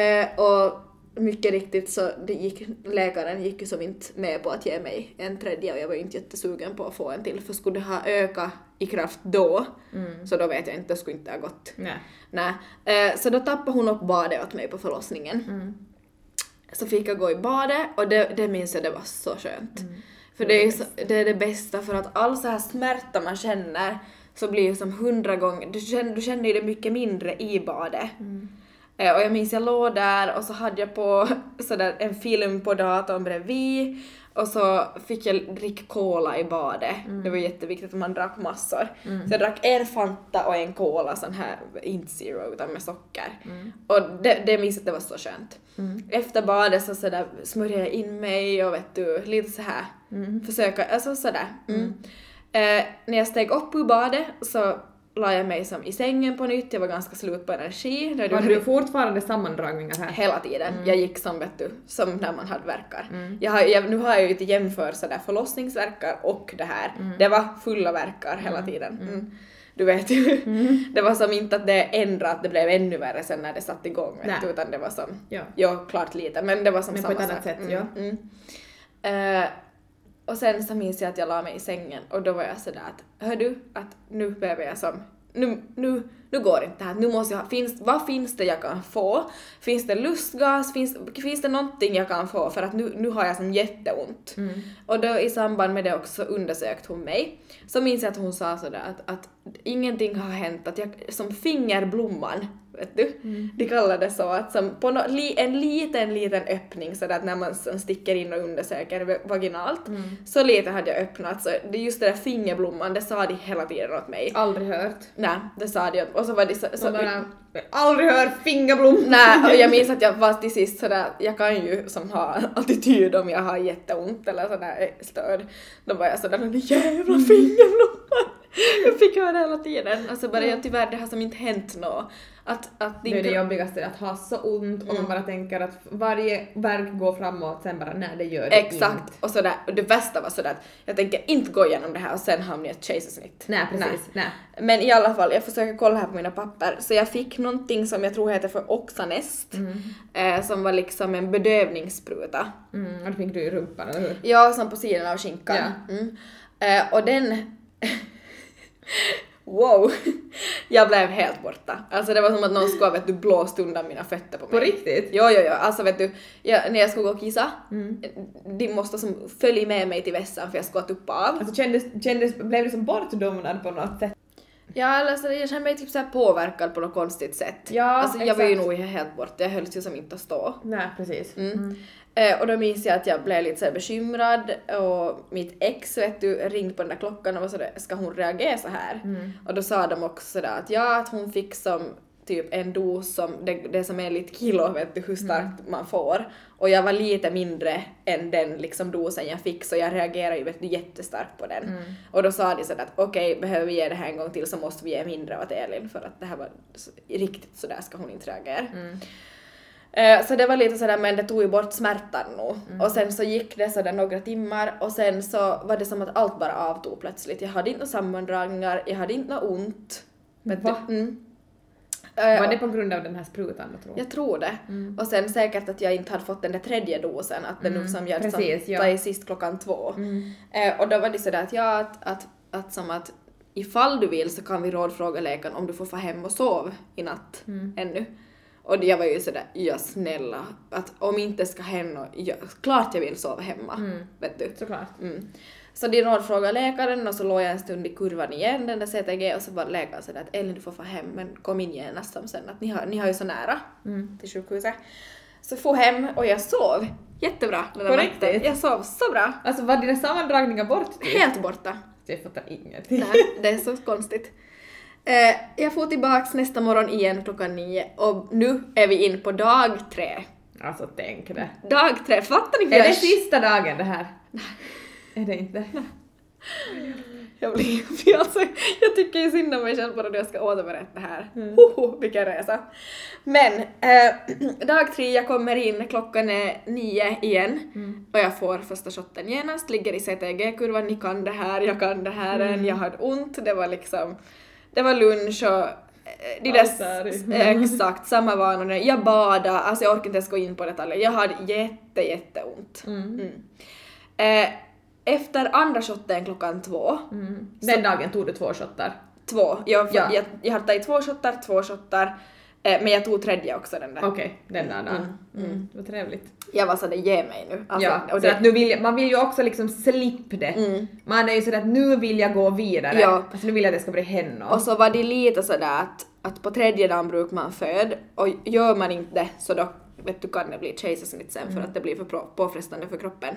Eh, och mycket riktigt så det gick, läkaren gick ju som inte med på att ge mig en tredje och jag var ju inte jättesugen på att få en till för skulle det ha ökat i kraft då så då vet jag inte, det skulle inte ha gått. Nej. Nej. Eh, så då tappade hon upp badet åt mig på förlossningen. Så fick jag gå i badet och det, det minns jag, det var så skönt. För det är, så, det är det bästa för att all så här smärta man känner så blir ju som hundra gånger, du känner, du känner ju det mycket mindre i badet. Eh, och jag minns jag låg där och så hade jag på sådär en film på datorn bredvid och så fick jag dricka cola i badet. Det var jätteviktigt att man drack massor. Så jag drack en Fanta och en cola sån här, inte zero utan med socker. Och det, det minns att det var så skönt. Efter badet så sådär smörjade jag in mig och vet du, lite så här försöka, alltså sådär. Mm. Eh, när jag steg upp ur badet så la jag mig som i sängen på nytt, jag var ganska slut på energi. Det hade du fortfarande sammandragningar här? Hela tiden. Jag gick som vet du, som när man hade verkar. Jag har, jag, nu har jag ju inte jämfört sådär förlossningsverkar och det här. Det var fulla verkar hela tiden. Mm. Du vet ju. Det var som inte att det ändrade, att det blev ännu värre sen när det satte igång vet du, utan det var som, Ja. ja klart lite, men det var som Men på samma ett annat sak. sätt, ja. Mm. Och sen så minns jag att jag la mig i sängen och då var jag sådär att hör du, att nu behöver jag som, nu, nu, nu går inte det här, nu måste jag finns, vad finns det jag kan få? Finns det lustgas? Finns, finns det någonting jag kan få? För att nu, nu har jag som jätteont. Och då i samband med det också så undersökte hon mig. Så minns jag att hon sa sådär att, att ingenting har hänt, att jag som fingerblomman, vet du? De kallar det så, att som på no, li, en liten, liten öppning sådär att när man som sticker in och undersöker vaginalt, så lite hade jag öppnat så just det där fingerblomman, det sa de hela tiden åt mig. Aldrig hört. Nej, det sa de och så var de så, så Så bara, aldrig hört fingerblom. Nej, och jag minns att jag var till sist sådär, jag kan ju som ha attityd om jag har jätteont eller sådär störd. Då var jag sådär, den jävla fingerblomman! Jag fick höra hela tiden. Och så bara, ja, tyvärr det har som inte hänt något. Att, att din Det är det jobbigaste, att ha så ont och Mm. man bara tänker att varje verk går framåt, sen bara nej det gör det Exakt, inte. och sådär, och det värsta var sådär att jag tänker inte gå igenom det här och sen hamna i ett kejsarsnitt. Nej precis, nej. Men i alla fall, jag försöker kolla här på mina papper, så jag fick någonting som jag tror heter för Oxanest, eh, som var liksom en bedövningsspruta. Mm, och det fick du i rumpan, eller hur? Ja, som på sidan av skinkan. Ja. Mm. Eh, och den... wow! Jag blev helt borta. Alltså det var som att någon skulle vet du, blåst undan mina fötter på mig. På riktigt? Jo, jo, jo. Alltså vet du, jag, när jag skulle gå och kissa, Mm. de måste som följa med mig till vässan för jag skulle tuppa av. Alltså kändes, kändes, blev du som bortdomnad på något sätt? Ja, eller så jag kände mig typ så här påverkad på något konstigt sätt. Ja, alltså jag var ju exakt. nog helt borta, jag höll ju som inte att stå. Nej precis. Mm. Eh, och då minns jag att jag blev lite så bekymrad och mitt ex vet du ringde på den där klockan och var sådär, ska hon reagera så här? Och då sa de också sådär att ja, att hon fick som typ en dos som, det, det som är lite kilo vet du hur starkt man får. Och jag var lite mindre än den liksom dosen jag fick så jag reagerade ju vet du jättestarkt på den. Och då sa de sådär att okej, behöver vi ge det här en gång till så måste vi ge mindre åt Elin för att det här var så, riktigt sådär ska hon inte reagera. Eh, Så det var lite sådär, men det tog ju bort smärtan nog. Och sen så gick det sådär några timmar och sen så var det som att allt bara avtog plötsligt. Jag hade inte några sammandragningar, jag hade inte något ont. Vet Va? Mm. Eh, Var det på grund av den här sprutan då tror jag tror det. Och sen säkert att jag inte hade fått den där tredje dosen, att det nu som jag som precis, ja. tagit sist klockan två. Eh, och då var det sådär att ja, att, att, att som att ifall du vill så kan vi rådfråga läkaren om du får få hem och sov i natt ännu. Och jag var ju sådär, ja snälla, att om inte ska hända, ja, klart jag vill sova hemma. Vet du. Såklart. Mm. Så de rådfrågade läkaren och så låg jag en stund i kurvan igen, den där CTG, och så var läkaren sådär att Elin du får få hem men kom in genast som sen att ni har, ni har ju så nära till sjukhuset. Så få hem och jag sov jättebra den där natten. Jag sov så bra. Alltså var dina sammandragningar bort? Helt borta. Jag fattar ingenting. Nej, det är så konstigt. Eh, jag får tillbaks nästa morgon igen klockan nio och nu är vi in på dag tre. Alltså tänk det. Dag tre, fattar ni Är det sista dagen det här? är det inte? Jag blir, alltså, jag tycker ju synd om mig själv bara när jag ska återberätta det här. Hoho, vilken resa. Men, eh, dag tre, jag kommer in, klockan är nio igen och jag får första shotten genast, ligger i CTG-kurvan, ni kan det här, jag kan det här än, jag hade ont, det var liksom, det var lunch och eh, de där, eh, exakt, samma vanor. Jag badade, alltså jag orkar inte ens gå in på detaljer, jag hade jätte, jätteont. Mm. Eh, efter andra shotten klockan två, Den dagen tog du två shottar. två, jag, Ja. jag, jag hade tagit två shottar, två shottar, men jag tog tredje också den där. Okej, den där dagen. Mm. Vad trevligt. Jag var sådär, ge mig nu. Alltså, ja, det, att nu vill jag, man vill ju också liksom slippa det. Mm. Man är ju sådär att nu vill jag gå vidare. Ja. Alltså nu vill jag att det ska bli henne. och så var det lite sådär att, att på tredje dagen brukar man föda och gör man inte det så då vet du, kan det bli kejsarsnitt sen för att det blir för på- påfrestande för kroppen.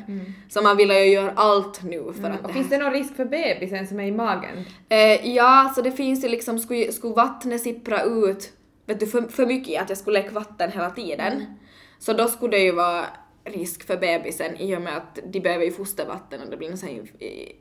Så man vill ju göra allt nu för att Och det finns det någon risk för bebisen som är i magen? Eh, ja, så det finns ju liksom, skulle, skulle vattnet sippra ut vet du, för, för mycket, att jag skulle läcka vatten hela tiden, så då skulle det ju vara risk för bebisen i och med att de behöver ju fostervatten och det blir här-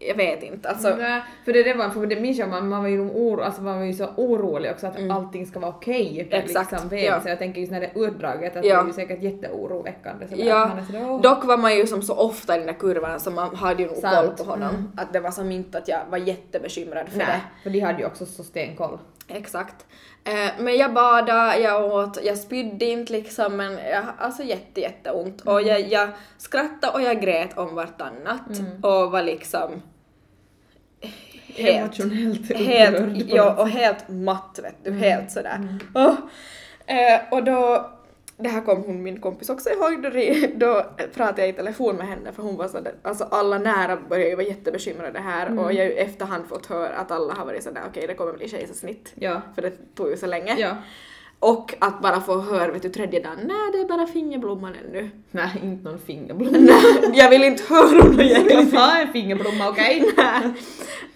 jag vet inte, alltså Nej, för det, det var, för det minns jag, man, man var ju oro, alltså man var ju så orolig också att allting ska vara okej för Mm. Exakt, liksom bebis. ja. Så jag tänker just när det är utdraget att Ja. det är ju säkert jätteoroväckande sådär. Ja, man är sådär, åh. dock var man ju som så ofta i den där kurvan så man hade ju nog koll på honom. Att det var som inte att jag var jättebekymrad för Nej, det. för de hade ju också så stenkoll. Exakt. Eh, men jag badade, jag åt, jag spydde inte liksom men jag, alltså jätte jätteont och Mm. jag, jag skrattade och jag grät om vartannat och var liksom helt, Emotionellt helt, ja, och helt matt vet Mm. du, helt sådär. Åh. Eh, och då, det här kom hon min kompis också ihåg, då, då pratade jag i telefon med henne för hon var sådär, alltså alla nära började ju vara jättebekymrade här Mm. och jag har ju efterhand fått höra att alla har varit sådär okej det kommer bli kejsarsnitt. Ja. För det tog ju så länge. Ja. Och att bara få höra vet du tredje dagen, nej det är bara fingerblomman ännu. Nej, inte någon fingerblomma. Nej, jag vill inte höra om någon Jag jävla vill ha en fingerblomma, okej?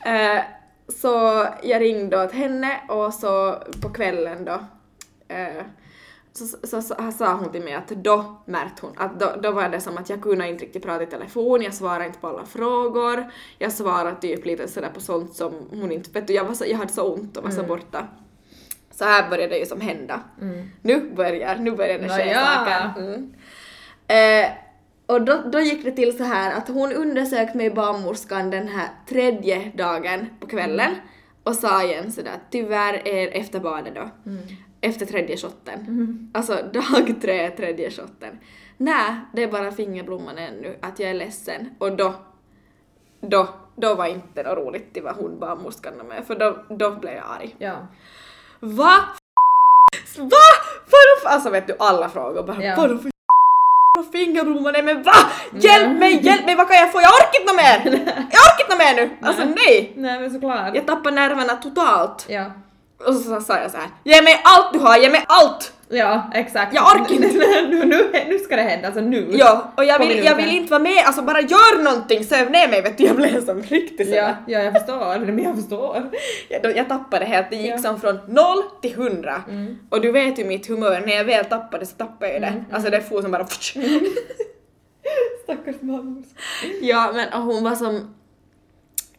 Eh, så jag ringde åt henne och så på kvällen då eh, så, så, så sa hon till mig att då märkte hon att då, då var det som att jag kunde inte riktigt prata i telefon, jag svarade inte på alla frågor, jag svarade typ lite sådär på sånt som hon inte, vet du, jag, var så, jag hade så ont och var så borta. Så här började det ju som hända. Nu börjar, nu börjar det ske saker. Mm. Eh, och då, då gick det till så här att hon undersökte mig barnmorskan den här tredje dagen på kvällen och sa igen sådär tyvärr är efter badet då, efter tredje shotten. Alltså dag tre, tredje shotten. Nej, det är bara fingerblomman ännu, att jag är ledsen. Och då, då, då var inte något roligt det var hon barnmorskan med för då, då blev jag arg. Ja. Va? Va? Vadå. Alltså vet du alla frågor bara Ja. vadå för fingerblomman är men va? Hjälp mig, hjälp mig, vad kan jag få? Jag orkar inte mer! Jag orkar inte mer nu! Alltså nej! Nej men såklart. Jag tappar nerverna totalt. Ja. Och så sa jag så här: ge mig allt du har, ge mig allt! Ja, exakt. Jag orkar inte. nu, nu, nu ska det hända, alltså nu. Ja, och jag vill, jag vill inte vara med, alltså bara gör någonting, söv ner mig vet du, jag blev som riktigt. Ja, ja, jag förstår. Men jag förstår. Jag, då- jag tappade helt, det gick Ja. Mm. som från noll till hundra. Och du vet ju mitt humör, när jag väl tappade så tappade jag det. Alltså det for som bara Stackars barnmorska. Ja men och hon var som...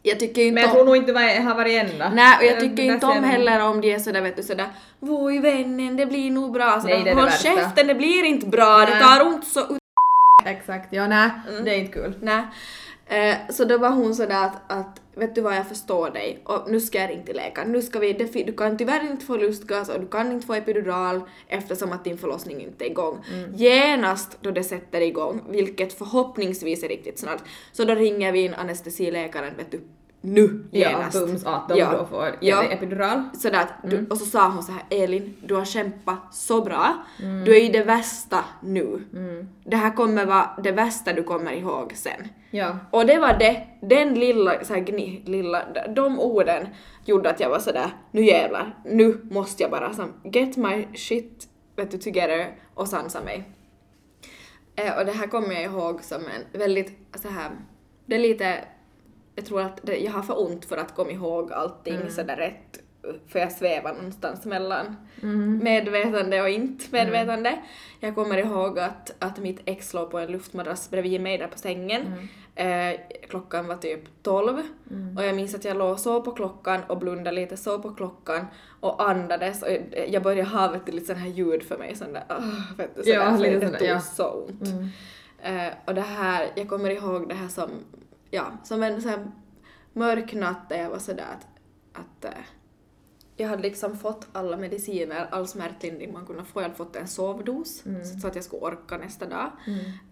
Jag tycker inte Men jag om... tror nog inte det har varit ända. Nej och jag tycker inte om heller om de är sådär vet du sådär Voj vännen det blir nog bra sådär, Nej, det är det håll käften det blir inte bra, det Nej. tar ont så ut... Exakt, ja nej, Mm. det är inte kul. Nej. Eh, så då var hon sådär att, att vet du vad jag förstår dig och nu ska jag ringa till läkaren. Nu ska vi, du kan tyvärr inte få lustgas och du kan inte få epidural eftersom att din förlossning inte är igång. Mm. Genast då det sätter igång, vilket förhoppningsvis är riktigt snart, så då ringer vi in anestesiläkaren vet du nu Ja, genast. bums att de Ja. då får Ja. epidural. Sådär att, du, och så sa hon så här Elin, du har kämpat så bra, Mm. du är i det värsta nu. Det här kommer vara det värsta du kommer ihåg sen. Ja. Och det var det, den lilla, så här gni, lilla, de orden gjorde att jag var sådär, nu jävlar, nu måste jag bara som, get my shit vet du, together och sansa mig. Eh, och det här kommer jag ihåg som en väldigt så här, det är lite, jag tror att det, jag har för ont för att komma ihåg allting sådär rätt, för jag svävar någonstans mellan medvetande och inte medvetande. Jag kommer ihåg att, att mitt ex låg på en luftmadrass bredvid mig där på sängen. Eh, klockan var typ 12 och jag minns att jag låg så på klockan och blundade lite så på klockan och andades. Och jag började ha vet du, lite sån här ljud för mig sån där, uh, vet du, Ja, sådär, för lite det sådär, tog ja. så ont. Eh, och det här, jag kommer ihåg det här som, ja, som en sån här mörk natt där jag var sådär att, att eh, jag hade liksom fått alla mediciner, all smärtlindring man kunde få. Jag hade fått en sovdos så att jag skulle orka nästa dag.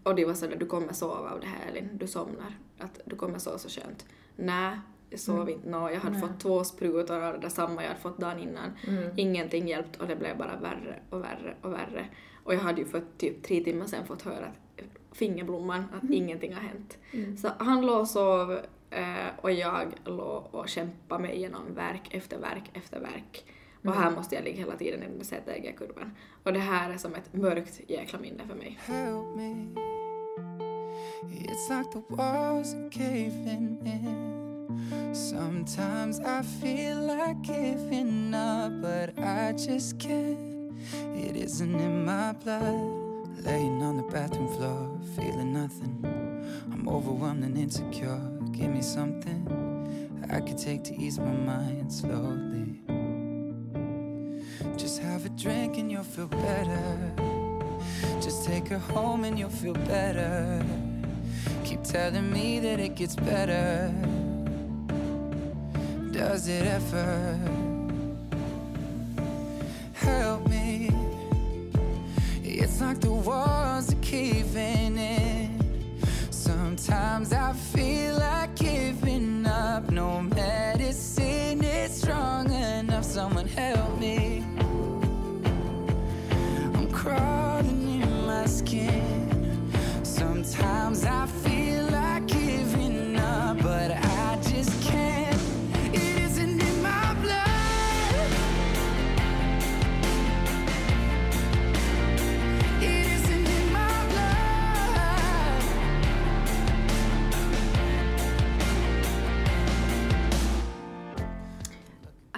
Och de var sådär, du kommer sova av det här Elin, du somnar. Att du kommer sova så skönt. Nej, jag sov inte. nå jag hade fått två sprutor av det där samma jag hade fått dagen innan. Ingenting hjälpt och det blev bara värre och värre och värre. Och jag hade ju för typ tre timmar sen fått höra att fingerblomman, att ingenting har hänt. Så han låg och sov och jag låg och kämpade mig igenom verk efter verk efter verk. Och här måste jag ligga hela tiden i den där ZTG-kurvan. Och det här är som ett mörkt jäkla minne för mig. It's like the walls are caving in. Sometimes I feel like giving up, but I just can't. It isn't in my blood. Laying on the bathroom floor, feeling nothing. I'm overwhelmed and insecure. Give me something I could take to ease my mind slowly. Just have a drink and you'll feel better. Just take her home and you'll feel better. Keep telling me that it gets better. Does it ever? Help me. It's like the walls are caving in. Sometimes I feel like giving up. No medicine is strong enough. Someone help me.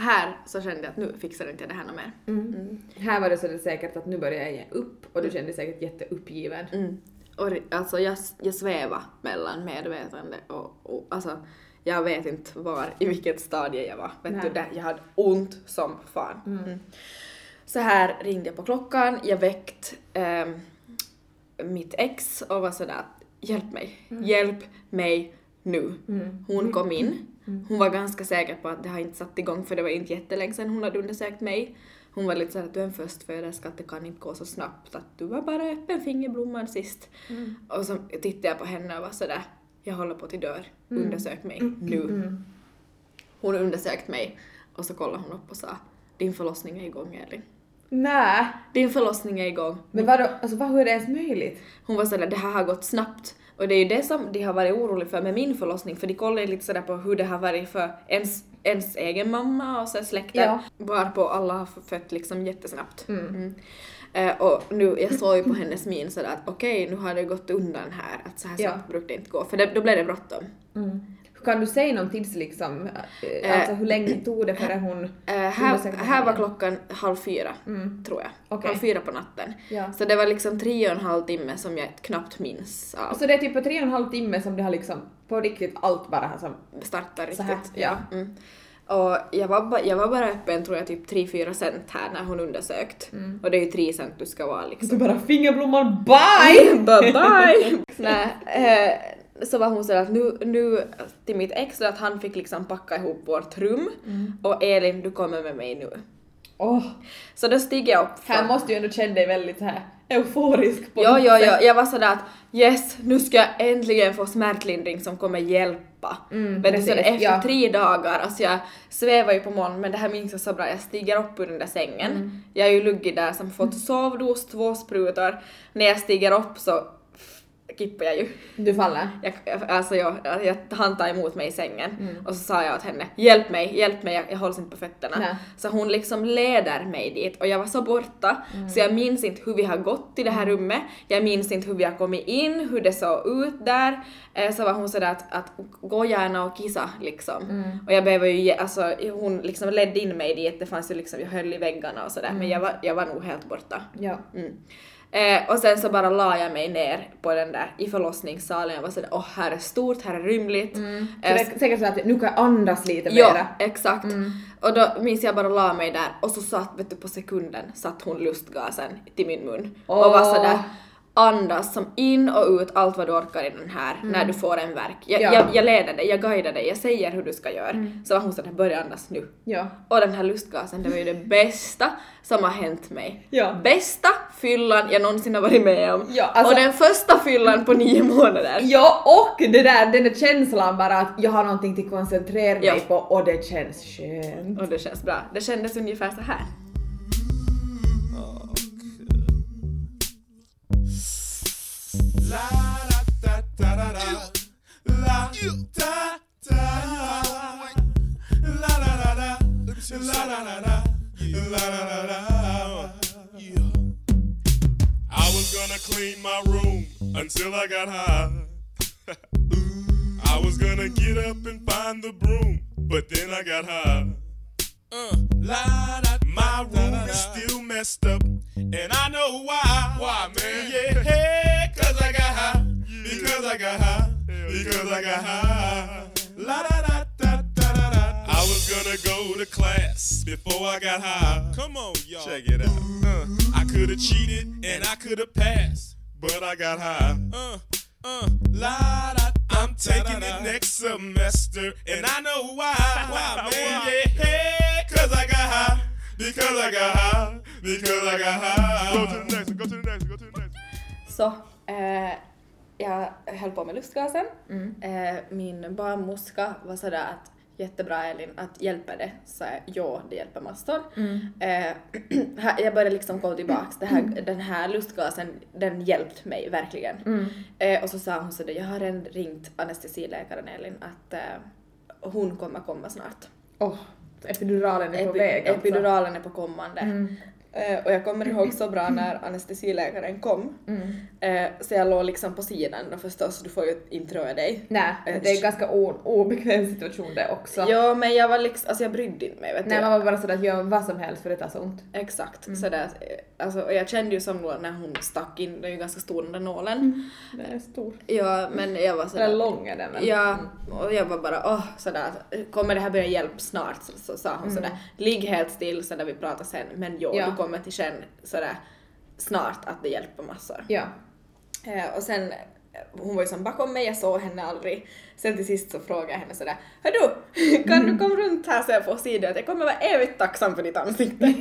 Här så kände jag att nu fixar inte jag det här något mer. Här var det så det säkert att nu börjar jag ge upp och du kände dig säkert jätteuppgiven. Mm. Och alltså jag, jag svävar mellan medvetande och, och alltså jag vet inte var, i vilket stadie jag var. Vet Nej. du, där, jag hade ont som fan. Mm. Så här ringde jag på klockan, jag väckt ehm, mitt ex och var sådär hjälp mig, hjälp mig nu. Hon kom in, hon var ganska säker på att det har inte satt igång för det var inte jättelänge sedan hon hade undersökt mig. Hon var lite såhär att du är en förstföderska, att det kan inte gå så snabbt, att du var bara öppen fingerblomman sist. Och så tittade jag på henne och var sådär, jag håller på till dör, undersök mig nu. Hon undersökt mig och så kollade hon upp och sa, din förlossning är igång Elin. Nej, Din förlossning är igång. men vadå, alltså vad, hur är det ens möjligt? Hon var sådär, det här har gått snabbt. Och det är ju det som de har varit oroliga för med min förlossning, för de kollar ju lite sådär på hur det har varit för ens, ens egen mamma och så släkten, Ja. varpå alla har fött liksom jättesnabbt. Mm. Eh, och nu, jag såg ju på hennes min sådär att okej, nu har det gått undan här, att så här Ja. snabbt brukar det inte gå, för det, då blev det bråttom. Kan du säga någon tids liksom, eh, alltså hur länge tog det före hon Eh, här, här var klockan halv fyra, tror jag. Okej. Halv fyra på natten. Ja. Så det var liksom tre och en halv timme som jag knappt minns av. Så det är typ på tre och en halv timme som det har liksom på riktigt allt bara har som... startar riktigt. Här, ja. Mm. Och jag var, ba, jag var bara öppen tror jag typ 3-4 cent här när hon undersökt. Mm. Och det är ju 3 cent du ska vara Du liksom. bara fingerblomman, bye! bye bye! Nej, eh, så var hon sådär att nu, nu till mitt ex att han fick liksom packa ihop vårt rum Mm. och Elin du kommer med mig nu. Åh, Så då stiger jag upp. här från- måste ju ändå känna dig väldigt så här euforisk på Ja, något ja, sätt. ja, jag var sådär att yes, nu ska jag äntligen få smärtlindring som kommer hjälpa. Mm, men sådär, efter ja. tre dagar, alltså jag svävar ju på moln men det här minns jag så bra, jag stiger upp ur den där sängen. Mm. Jag har ju luggit där som fått sovdos, två sprutor. När jag stiger upp så kippar jag ju. Du faller. Jag, alltså jag, jag, han tar emot mig i sängen Mm. och så sa jag åt henne hjälp mig, hjälp mig, jag, jag hålls inte på fötterna. Nej. Så hon liksom leder mig dit och jag var så borta Mm. så jag minns inte hur vi har gått till det här rummet, jag minns inte hur vi har kommit in, hur det såg ut där. Eh, Så var hon sådär att, att gå gärna och kissa liksom. Mm. Och jag behöver ju, alltså hon liksom ledde in mig dit, det fanns ju liksom, jag höll i väggarna och sådär men jag var, jag var nog helt borta. Ja. Mm. Eh, och sen så bara la jag mig ner på den där i förlossningssalen och var sådär åh här är stort, här är rymligt. Så Eh, det är säkert så att nu kan jag andas lite Ja, mera. exakt. Och då minns jag bara la mig där och så satt, vet du, på sekunden satt hon lustgasen till min mun och var sådär andas som in och ut allt vad du orkar i den här när du får en verk. Jag, Ja. jag, jag leder dig, jag guidar dig, jag säger hur du ska göra. Så var hon sådär börja andas nu. Ja. Och den här lustgasen, det var ju det bästa som har hänt mig. Ja. Bästa fyllan jag någonsin har varit med om. Ja, alltså- och den första fyllan på nio månader. Ja, och det där, den där känslan bara att jag har någonting att koncentrera mig på och det känns skönt. Och det känns bra. Det kändes ungefär så här. Da da da da da. La da da. La da da da. La da da da. La la la la. I was gonna clean my room until I got high. I was gonna get up and find the broom, but then I got high. Uh, la, da, my room is still messed up, and I know why. Why, man? Yeah, hey, cause I got high. Because I got high. Because I got high. La da da da da da da. I was gonna go to class before I got high. Come on, y'all. Check it out. Uh, I could have cheated and I could have passed, but I got high. Uh, uh, la da. I'm taking it next semester, and I know why. Why, man? Yeah, hey, cause I got high. Because I got high. Because I got high. Go to the next one. Go to the next one. Go to the next one. Så, eh, jag höll på med lustgasen. Eh, min barnmorska var sådär att jättebra Elin, att hjälper det? Så jag, ja, det hjälper massor. Eh, här- jag började liksom kolla tillbaks, det här, den här lustgasen, den hjälpt mig verkligen. Eh, och så sa hon sådär, jag har redan ringt anestesiläkaren Elin att eh, hon kommer komma snart. Åh, epiduralen är på Epi- väg alltså. Epiduralen är på kommande. Eh, och jag kommer ihåg så bra när anestesiläkaren kom. Eh, så jag låg liksom på sidan och förstås, du får ju inte röra dig. Nej, Eh, det är en ganska obekväm situation det också. Ja men jag var liksom, alltså jag brydde inte mig vet Nej, du. man var bara sådär att göra vad som helst för det tar så ont. Exakt, sådär. eh, Alltså, och jag kände ju som då när hon stack in, den är ju ganska stor den där nålen. Den är stor. Ja men jag var Den sådär. är lång är den men. Ja, och jag var bara åh sådär, kommer det här börja hjälpa snart? Så, så sa hon sådär, ligg helt still så där vi pratar sen, men jo, Ja. Kommer till känn sådär snart att det hjälper massor. Ja. Eh, och sen, eh, hon var ju som bakom mig, jag såg henne aldrig. Sen till sist så frågade jag henne sådär, Hör du, kan du komma runt här så jag får se dig? Jag kommer vara evigt tacksam för ditt ansikte.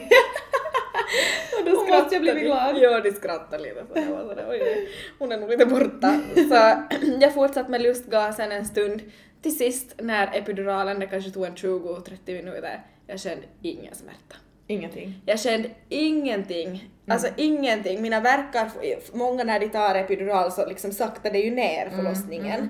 och då Hon måste ju bli de. glad. Ja, de skrattade lite så jag var sådär, oj, hon är nog lite borta. Så jag fortsatte med lustgasen en stund. Till sist när epiduralen, det kanske tog en 20-30 minuter, jag kände ingen smärta. Ingenting. Jag kände ingenting. Alltså ingenting. Mina verkar, många när de tar epidural så liksom saktar det ju ner förlossningen.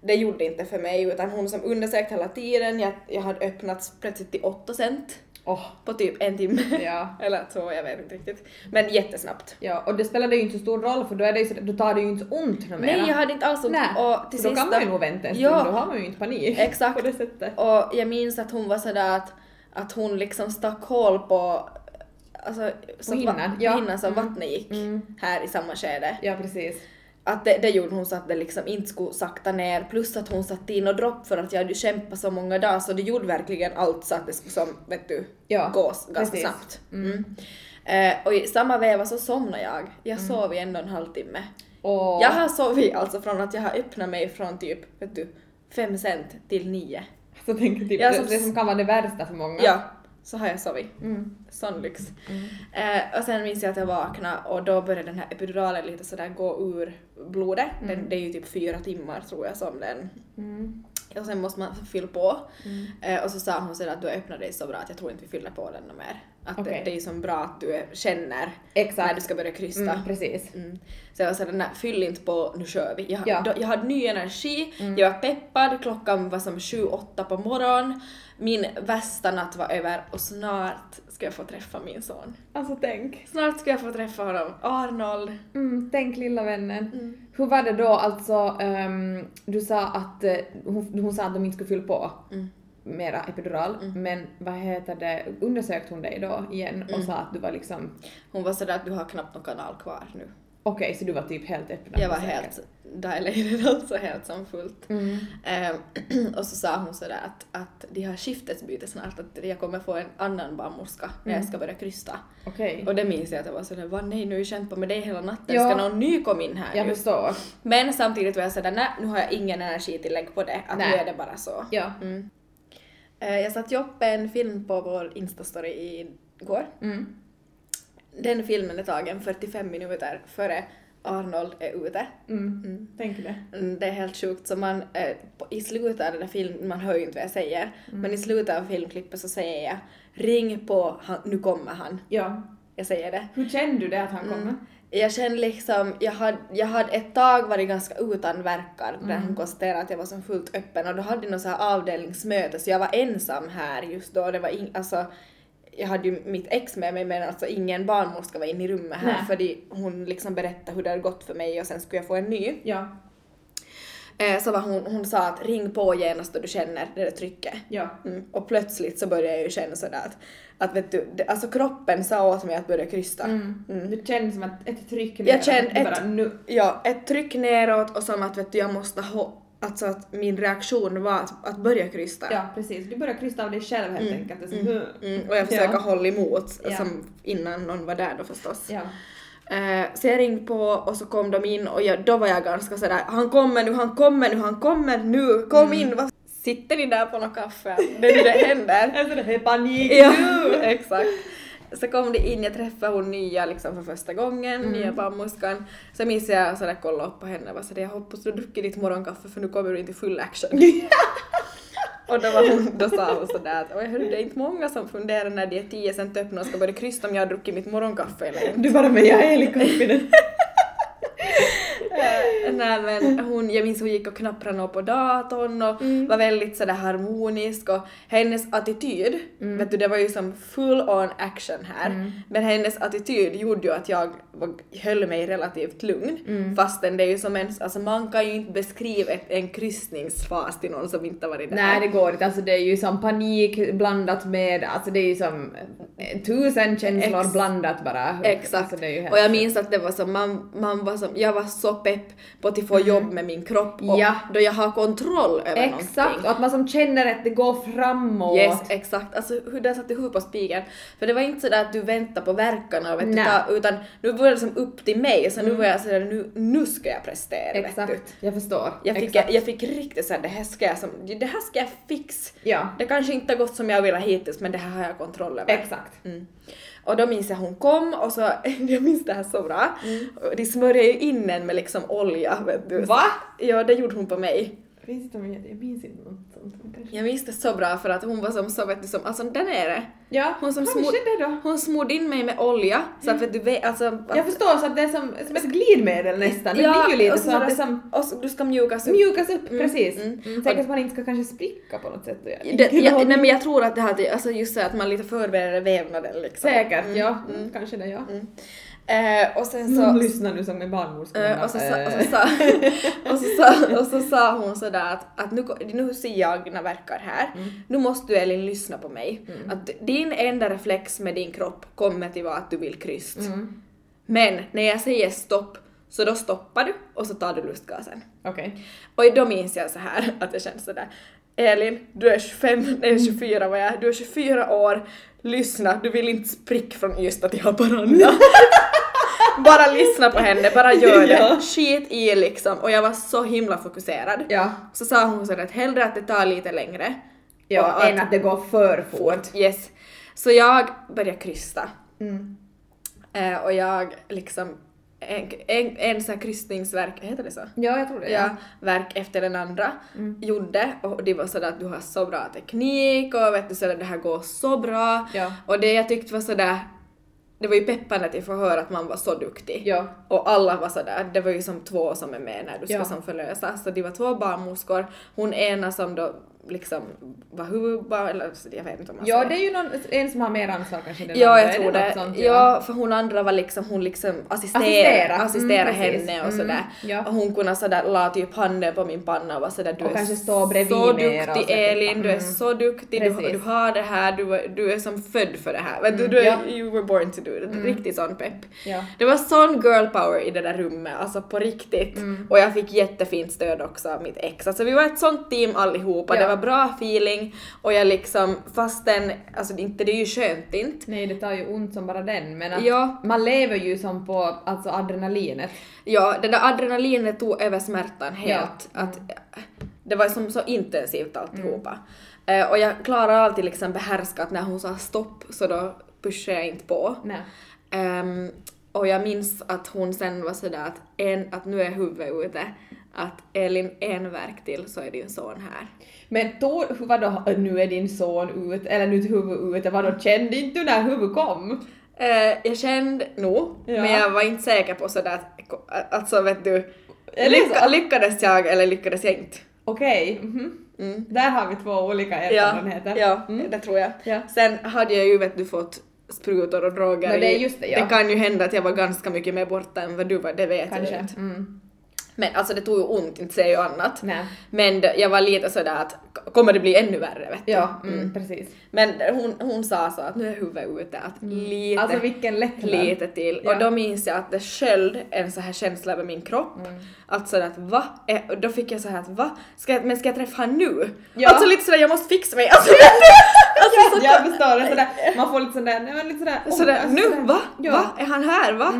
Det gjorde inte för mig utan hon som undersökt hela tiden, jag, jag hade öppnats plötsligt till 8 cent Åh, på typ en timme. ja. Eller två, jag vet inte riktigt. Men jättesnabbt. Ja, och det spelade ju inte så stor roll för då, är det ju så, då tar det ju inte ont något Nej, jag hade inte alls ont. Nej, och till för då kan man ju nog vänta en stund, Ja. då har man ju inte panik. Exakt. På det sättet. Och jag minns att hon var sådär att, att hon liksom stack hål på Alltså, så att hinnan, va- ja. på hinnan så Mm. vattnet gick Mm. här i samma skede. Ja, precis. Att det, det gjorde hon så att det liksom inte skulle sakta ner, plus att hon satte in och dropp för att jag hade ju kämpat så många dagar så det gjorde verkligen allt så att det skulle som, vet du, Ja, gå s- ganska precis. snabbt. Mm. Eh, och i samma veva så somnade jag. Jag Mm. sov i ändå en halvtimme. Och... Jag har sovit alltså från att jag har öppnat mig från typ, vet du, fem cent till nio. Så tänker typ, Ja, det, det som kan vara det värsta för många. Ja, så har jag sovit. Mm. Sån lyx. Eh, och sen minns jag att jag vaknade och då började den här epiduralen lite sådär gå ur blodet. Den, det är ju typ fyra timmar tror jag som den Mm. och sen måste man fylla på. Eh, och så sa hon sådär att du öppnar dig så bra att jag tror inte vi fyller på den mer. Att Okej. det, det är så bra att du är- känner Exakt. när du ska börja krysta. Mm, precis. Mm. Så jag var såhär, nej fyll inte på, nu kör vi. Jag, Ja. Mm. då, jag hade ny energi, jag var peppad, klockan var som 7-8 på morgonen. Min värsta natt var över och snart ska jag få träffa min son. Alltså tänk. Snart ska jag få träffa honom. Arnold. Mm, tänk lilla vännen. Mm. Hur var det då alltså, ehm, du sa att eh, hon, hon sa att de inte skulle fylla på Mm. Mera epidural, men vad heter det, undersökte hon dig då igen och Mm. sa att du var liksom, Hon var sådär att du har knappt någon kanal kvar nu. okej så du var typ helt öppen? Jag var helt dilated, alltså helt som fullt. Mm. Ehm, och så sa hon sådär att, att de har skiftesbyte snart, att jag kommer få en annan barnmorska när Mm. jag ska börja krysta. Okej. Och det minns jag att jag var sådär, vad nej nu har jag på med dig hela natten, Ja. ska någon ny komma in här Jag nu? förstår. Men samtidigt var jag sådär, nej nu har jag ingen energitillägg på det, att nu Nej. är det bara så. Ja. Mm. Eh, jag satte ju upp en film på vår instastory igår. Mm. Den filmen är tagen 45 minuter före Arnold är ute. Mm. Mm. Tänk det. Mm, Det är helt sjukt. Så man, eh, på, I slutet av den där filmen, man hör ju inte vad jag säger, Mm. men i slutet av filmklippet så säger jag ring på, han, nu kommer han. Ja. Jag säger det. Hur kände du det att han kommer? Mm. Jag kände liksom, jag hade, jag hade ett tag varit ganska utan verkar Mm. hon konstaterade att jag var som fullt öppen och då hade jag något så här avdelningsmöte så jag var ensam här just då. Det var ing, alltså, jag hade ju mitt ex med mig men alltså ingen barnmorska var inne i rummet här Nej. för de, hon liksom berättade hur det hade gått för mig och sen skulle jag få en ny. Ja. Eh, så var hon, hon sa att ring på genast då du känner det där trycket. Ja. Mm. Och plötsligt så började jag ju känna sådär att, att vet du, det, alltså kroppen sa åt mig att börja krysta. Mm. Det känns som att ett tryck Jag kände ett- bara nu. Ja, ett tryck neråt och som att vet du, jag måste ha, alltså att min reaktion var att, att börja krysta. Ja, precis. Du börjar krysta av dig själv helt enkelt. Det är som, Mm, och jag försöker Ja. hålla emot Ja. som innan någon var där då förstås. Ja. Eh, så jag ringde på och så kom de in och jag, då var jag ganska sådär han kommer nu, han kommer nu, han kommer nu, kom Mm. in, vad sitter ni där på något kaffe? Det är nu det händer. Alltså det är panik Ja, exakt. Så kom det in, jag träffade hon nya liksom för första gången, Mm. nya barnmorskan. Så minns jag sådär kollade upp på henne och var sådär jag hoppas du druckit ditt morgonkaffe för nu kommer du inte i full action. och då, var hon, då sa hon sådär att oj hörru det är inte många som funderar när de är tio cent öppna och ska börja krysta om jag har druckit mitt morgonkaffe eller inte. Du bara men jag är lika Nej men hon, jag minns hon gick och knapprade något på datorn och Mm. var väldigt sådär harmonisk och hennes attityd, Mm. vet du det var ju som full on action här, men hennes attityd gjorde ju att jag höll mig relativt lugn Mm. fastän det är ju som en, alltså man kan ju inte beskriva ett, en kryssningsfas till någon som inte varit där. Nej det går inte, alltså det är ju som panik blandat med, alltså det är ju som eh, tusen känslor Ex- blandat bara. Exakt. Alltså och jag minns att det var så, man, man var som, jag var så pepp på att få jobb med min kropp och Mm. Ja. då jag har kontroll över Exakt, någonting. och att man som känner att det går framåt. Yes, exakt. Alltså hur den satte ihop på spiken. För det var inte sådär att du väntar på verkarna och vet du, utan nu var det som upp till mig så nu var jag sådär nu, nu ska jag prestera vet du. Exakt, jag förstår. Jag fick, Exakt. jag fick riktigt såhär det här ska jag som, det här ska jag fix. Ja, Det kanske inte har gått som jag ville hittills men det här har jag kontroll över. exakt. Mm. Och då minns jag hon kom och så, jag minns det här så bra, och de smörjade ju in en med liksom olja vet du. Va? Ja det gjorde hon på mig. Jag minns inte om jag, jag minns inte något sånt. kanske- Jag minns det så bra för att hon var som så vet du som, alltså där nere. Ja, Hon som kanske smor- det då. Hon smorde in mig med olja så att vet du vet, alltså... Att, Jag förstår, så att det är som, som ett glidmedel nästan. Det blir ju lite och så att det som Och så, du ska mjukas upp. mjukas upp, Mm, precis. mm. Mm. Tänk att man inte ska kanske spricka på något sätt. göra Det, ja, någon- nej men jag tror att det hade, alltså just så att man lite förbereder vävnaden liksom. Säkert, Mm, ja. mm. Kanske det, ja. Eh, och sen Så, så... lyssna nu som är barnmorska. eh, och, så sa, och, så sa, och, så sa, och så sa hon sådär att, att nu, nu ser jag dina verkar här, Mm. nu måste du Elin lyssna på mig. Att din enda reflex med din kropp kommer till vara att du vill kryst. Mm. Men när jag säger stopp så då stoppar du och så tar du lustgasen. Okej. Och då minns jag så här att det känns sådär Elin, du är 25, nej 24 vad jag är, du är 24 år, lyssna, du vill inte sprick från Ystad till Haparanda. bara lyssna på henne, bara gör det. Ja. Skit i liksom. Och jag var så himla fokuserad. Ja. Så sa hon sådär att hellre att det tar lite längre. Ja, och än att det går för fort. Yes. Så jag började krysta. Mm. Eh, och jag liksom, en, en, en sån här krystningsverk, heter det så? Ja, jag tror det. ja, verk efter den andra gjorde och det var sådär att du har så bra teknik och vet du sådär det här går så bra Ja. och det jag tyckte var sådär det var ju peppande till förhör att man var så duktig. Ja. Och alla var sådär, det var ju som två som är med när du ska Ja. som förlösa. Så det var två barnmorskor, hon ena som då liksom huvudbarn, eller jag vet inte om man Ja, säger. det är ju någon, en som har mer ansvar kanske. den Ja, jag tror det. sånt, ja, för hon andra var liksom, hon liksom assisterade, Assistera. assisterade Mm, henne och Mm, sådär. ja. Och hon kunde sådär la typ handen på min panna och var sådär du Och är så duktig. Elin, du är Mm. så duktig, du, du har det här, du, är- du är som född för det här. Vet du, Mm, du är, ja. you were born to do it. Riktigt sån pepp. Ja. Det var sån girl power i det där rummet, alltså på riktigt. Mm. Och jag fick jättefint stöd också av mitt ex. Alltså vi var ett sånt team allihopa, Ja. det var bra feeling och jag liksom, fastän, alltså inte det är ju skönt inte. Nej, det tar ju ont som bara den, men att Ja. man lever ju som på alltså adrenalinet. Ja, det där adrenalinet tog över smärtan helt. Att, det var som så intensivt alltihopa. Eh, och jag klarar alltid liksom behärska att när hon sa stopp så då pushade jag inte på. Ehm, och jag minns att hon sen var sådär att, en, att nu är huvudet ute. Att Elin, en verk till så är din son här. Men då, vadå, nu är din son ut, eller nu är huvud ute, vadå, kände inte du när huvud kom? Eh, jag kände nog, Ja. men jag var inte säker på sådär att, alltså vet du, så? lyckades jag eller lyckades jag inte? Okej, mhm. Mm. Där har vi två olika Ja, erfarenheter. ja Mm. det tror jag. Ja. Sen hade jag ju vet du fått sprutor och droger No, det är just det, ja. det kan ju hända att jag var ganska mycket mer borta än vad du var, det vet jag Kanske. inte. Mm. Men alltså det tog ju ont, inte säger jag annat. Nej. Men jag var lite sådär att kommer det bli ännu värre vet du? Ja, mm, precis. Men hon, hon sa så att nu är huvudet ute, att lite, Alltså vilken lättnad. lite till. Ja. Och då minns jag att det sköld en så här känsla över min kropp. Mm. Att va? Eh, Då fick jag så här att va? Ska jag, men ska jag träffa han nu? Ja. Alltså lite sådär jag måste fixa mig. Alltså, alltså, så, Jag förstår det, sådär, man får lite sådär, nej men lite sådär, oh, sådär alltså nu sådär. va? Ja. Va? Är han här va?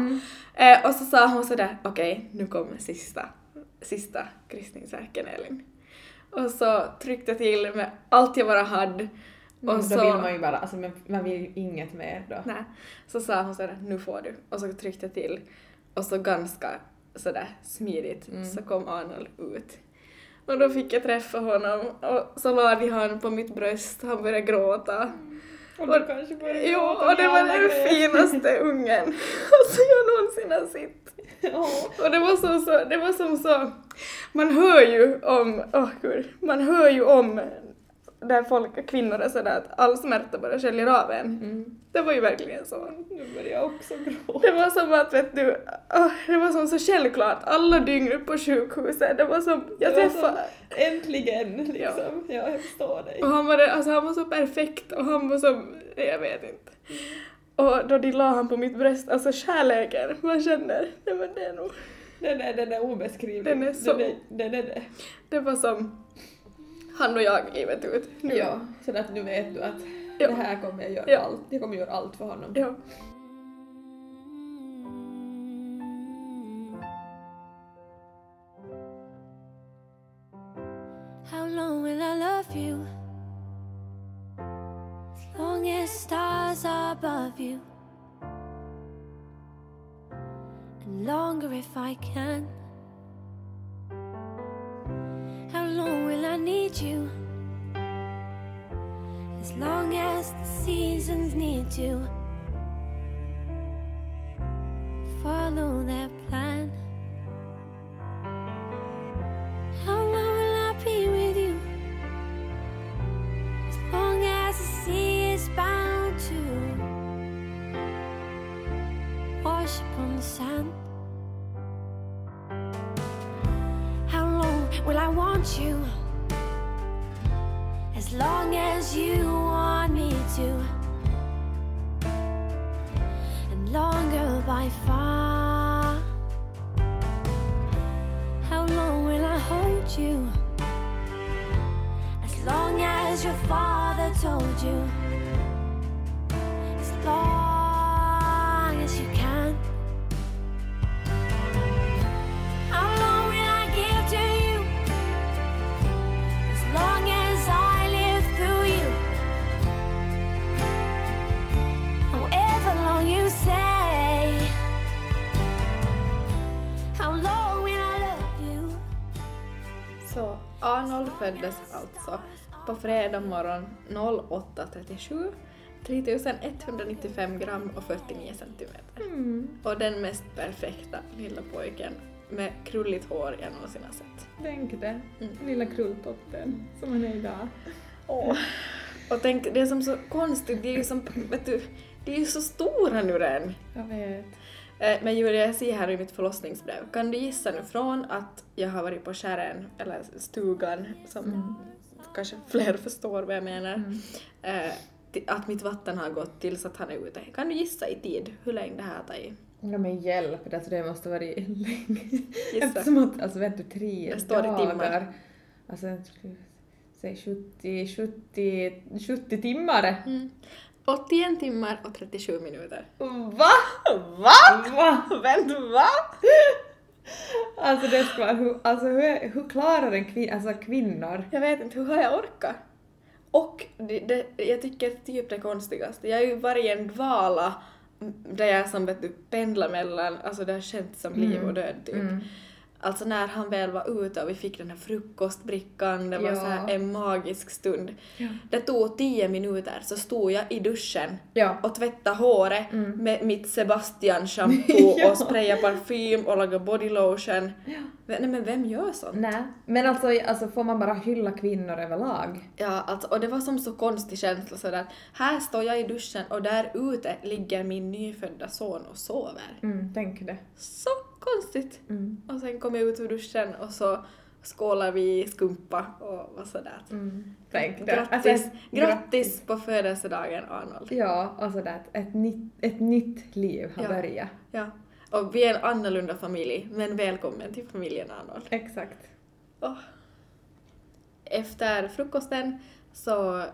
Mm. Eh, och så sa hon sådär okej nu kommer sista, sista kryssningsverken Elin. Och så tryckte jag till med allt jag bara hade. Och Mm, så, Då vill man ju bara, alltså man, man vill ju inget mer då. Nej. Så sa hon sådär, nu får du. Och så tryckte jag till. Och så ganska sådär smidigt Mm. så kom Arnold ut. Och då fick jag träffa honom och så lade han på mitt bröst, han började gråta. Och börjar Jo, och det var den grejer. finaste ungen som jag någonsin har sett. Och det var så, så, det var som så, man hör ju om, åh gud, man hör ju om där folk, kvinnor är sådär att all smärta bara sköljer av en. Mm. Det var ju verkligen så. Nu börjar jag också gråta. Det var som att, vet du, åh, det var som så självklart, alla dygn på sjukhuset, det var som, jag träffade, Äntligen liksom. Ja, jag förstår dig. och han var, det- alltså han var så perfekt och han var som, jag vet inte. Och då de la han på mitt bröst, alltså kärleken man känner, det var det nog. Den är, den är obeskrivlig. Den är så- Den är, den är det. Det var som han och jag livet ut. Nu. Ja, så att nu vet du att Ja. det här kommer jag göra Ja. allt. Jag kommer göra allt för honom. Ja. How long will I love you? As long as stars are above you. And longer if I can. Need you? As long as the seasons need to på fredag morgon 08.37 3195 gram och 49 centimeter. Mm. Och den mest perfekta lilla pojken med krulligt hår jag någonsin har sett. Tänk det. Mm. Lilla krulltoppen som han är idag. Åh. Och tänk, det är som så konstigt, det är ju som, vet du, det är ju så stora nu redan. Jag vet. Eh, Men Julia, jag ser här i mitt förlossningsbrev, kan du gissa nu från att jag har varit på skären, eller stugan, som Mm. Kanske fler förstår vad jag menar, Mm. eh, att mitt vatten har gått tills att han är ute. Kan du gissa i tid hur länge det här har tagit? Ja men hjälp, alltså det måste vara länge. Gissa. Eftersom att, alltså vet du, tre Det står i dagar. timmar. Alltså, säg 70, 70, 70 timmar. Mm. 81 timmar och 37 minuter. Va? Va? Va? Vänta, va? Alltså det ska hur, alltså hur, hur klarar en kvinna, alltså kvinnor? Jag vet inte, hur har jag orkat? Och det, det, jag tycker typ det konstigaste, jag har ju varit i en dvala där jag som vet du pendlar mellan, alltså det har känts som liv och död typ. Mm. Alltså när han väl var ute och vi fick den här frukostbrickan, det var Ja. så här en magisk stund. Ja. Det tog tio minuter så stod jag i duschen Ja. och tvättade håret Mm. med mitt Sebastian shampoo Ja. och sprayade parfym och lagade body lotion. Ja. V- Nej men vem gör sånt? Nej. Men alltså, alltså får man bara hylla kvinnor överlag? Ja, alltså, och det var som så konstig känsla sådär att här står jag i duschen och där ute ligger min nyfödda son och sover. Mm, tänk det. Så konstigt! Mm. Och sen kom jag ut ur duschen och så skålar vi skumpa och var sådär. Mm. Tänk. Grattis, Alltså, ett- grattis på födelsedagen Arnold. Ja, och sådär att ett nytt, ett nytt liv har Ja. börjat. Ja. Och vi är en annorlunda familj, men välkommen till familjen Arnold. Exakt. Åh. Efter frukosten så eh,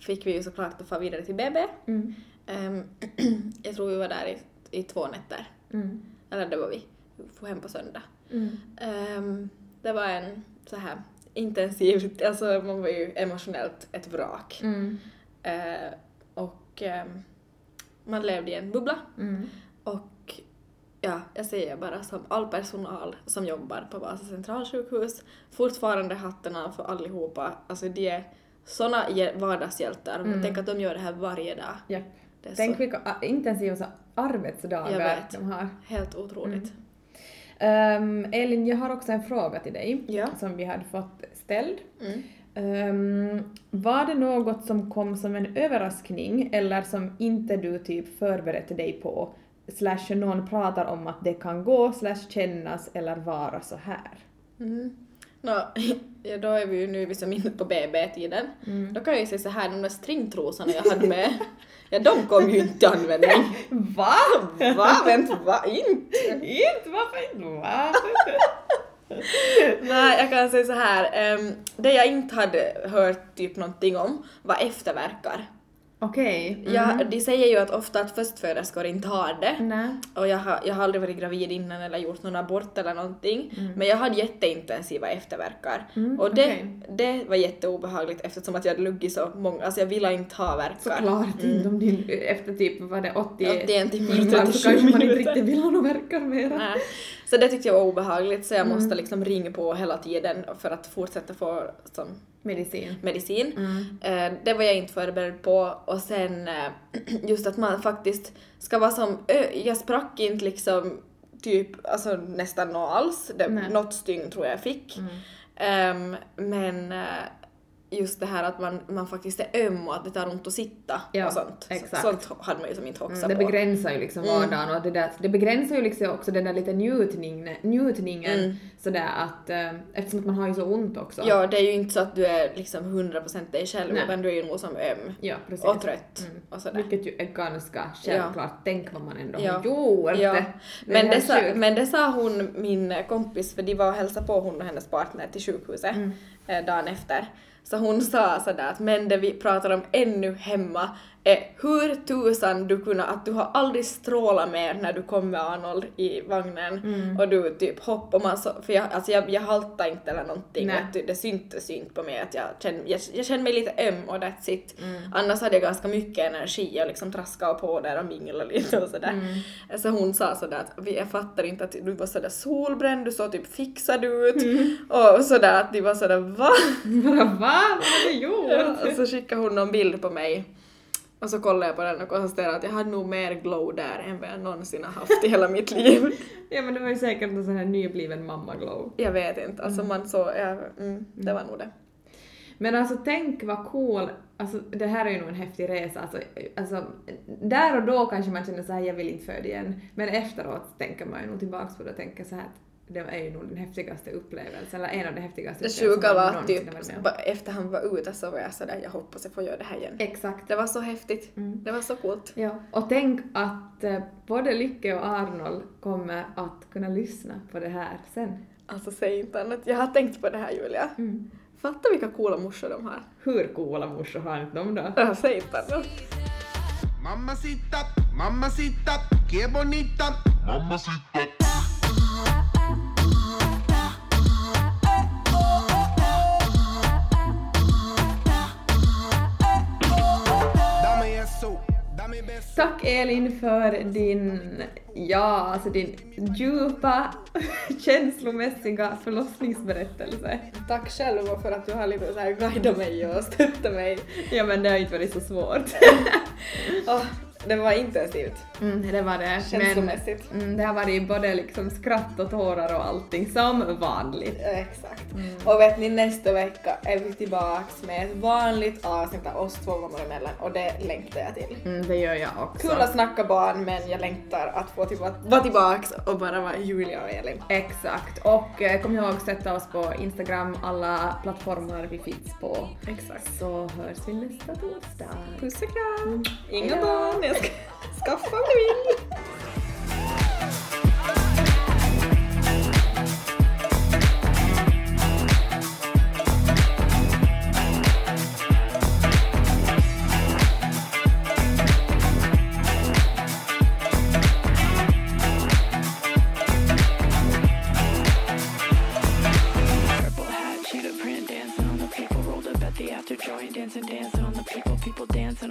fick vi ju såklart att få vidare till BB. Mm. Ehm, jag tror vi var där i, i två nätter. Mm. Eller det var vi. Får hem på söndag. Mm. Ehm, det var en så här intensiv, alltså man var ju emotionellt ett vrak. Mm. Eh, och ehm, man levde i en bubbla. Mm. Och ja, jag säger bara som all personal som jobbar på Vasa centralsjukhus, fortfarande hatten av för allihopa. Alltså de är såna vardagshjältar. Mm. Tänk att de gör det här varje dag. Ja. Tänk vilka intensiva arbetsdagar de har. helt otroligt. Ehm, Elin, jag har också en fråga till dig Ja. som vi hade fått ställd. Mm. Ehm, var det något som kom som en överraskning eller som inte du typ förberedde dig på? Slash någon pratar om att det kan gå, slash kännas eller vara så här. Mm. Nå, ja, då är vi ju nu liksom inne på BB-tiden. Mm. Då kan jag ju säga så här, de där stringtrosorna jag hade med, ja de kom ju inte till användning. Va? Va? Vänta, va? Inte? inte? Varför inte? Va? Nej, jag kan säga så här. ehm, det jag inte hade hört typ någonting om var efterverkar. Okej. mm. Ja, de säger ju att ofta att förstföderskor inte har det. Nej. Och jag har, jag har aldrig varit gravid innan eller gjort någon abort eller någonting. Mm. Men jag hade jätteintensiva efterverkar. och det, okej. det var jätteobehagligt eftersom att jag hade luggit så många, alltså jag ville inte ha verkar. Såklart inte om din, efter typ, vad det 80 81 timmar, så 37 kanske man inte riktigt vill ha några verkar mera. Nej. Så det tyckte jag var obehagligt så jag Mm. måste liksom ringa på hela tiden för att fortsätta få som Medicin. medicin. Mm. Eh, det var jag inte förberedd på och sen eh, just att man faktiskt ska vara som, ö, jag sprack inte liksom typ alltså nästan nå alls, det, något stygn tror jag jag fick. Mm. Ehm, men eh, just det här att man, man faktiskt är öm och att det tar ont att sitta Ja, och sånt. exakt. Sånt hade man ju som inte hoxat Mm, det på. begränsar ju liksom Mm. vardagen och det, där, det begränsar ju liksom också den där lite njutningen, njutningen Mm. sådär att eh, eftersom att man har ju så ont också. Ja, det är ju inte så att du är liksom 100% dig själv Nej. utan du är ju nog som öm Ja, precis. och trött Mm. och sådär. Vilket ju är ganska självklart. Tänk vad man ändå Ja. har gjort. Ja. Det Men, det sa, men det sa hon, min kompis, för de var och hälsade på hon och hennes partner till sjukhuset Mm. eh, dagen efter. Så hon sa sådär att men det vi pratar om ännu hemma är hur tusan du kunna, att du har aldrig strålat mer när du kom med Arnold i vagnen Mm. och du typ hopp och man så, för jag, alltså jag, jag haltade inte eller någonting, Nej. du, det syntes inte på mig att jag kände, jag, jag kände mig lite öm och that's it. Mm. Annars hade jag ganska mycket energi och liksom traska på där och mingla lite och sådär. Mm. Så hon sa sådär att vi- jag fattar inte att du var sådär solbränd, du såg typ fixad ut Mm. och sådär att de var sådär va? Va? Vad har du gjort? Ja, och så skickade hon någon bild på mig och så kollade jag på den och konstaterade att jag hade nog mer glow där än vad jag någonsin har haft i hela mitt liv. Ja men det var ju säkert en sån här nybliven mamma-glow. Jag vet inte, alltså man så, ja, mm, det var nog det. Men alltså tänk vad cool, alltså det här är ju nog en häftig resa, alltså, alltså där och då kanske man känner så här jag vill inte föda igen, men efteråt tänker man ju nog tillbaks på det och tänker så här att det är ju nog den häftigaste upplevelsen, eller en av de häftigaste Det upplevelserna man att någonsin typ har varit med efter han var ute så var jag sådär jag hoppas jag får göra det här igen. Exakt. Det var så häftigt. Mm. Det var så coolt. Ja, och tänk att eh, både Lycke och Arnold kommer att kunna lyssna på det här sen. Alltså säg inte annat. Jag har tänkt på det här Julia. Mm. Fatta vilka coola morsor de har. Hur coola morsor har inte de då? Ja, säg inte annat. Mamacita, mamacita, qué bonita. Dame eso, dame beso. Tack Elin för din, ja, alltså din djupa känslomässiga förlossningsberättelse. Tack själv för att du har lite så här guidat mig och stöttat mig. Ja men det har inte varit så svårt. Åh, det var intensivt. Mm, det var det. Känslomässigt. Men, mm, det har varit både liksom skratt och tårar och allting som vanligt. Exakt. Och vet ni, nästa vecka är vi tillbaks med ett vanligt avsnitt av oss två gånger emellan och det längtar jag till. Mm, det gör jag också. Kul att snacka barn men jag längtar att få tillbaka, vara tillbaks och bara vara Julia och Elin. Exakt. Och eh, kom ihåg sätta oss på Instagram, alla plattformar vi finns på. Exakt. Så hörs vi nästa torsdag. Puss och kram! Inga Hejdå. barn, jag ska skaffa om du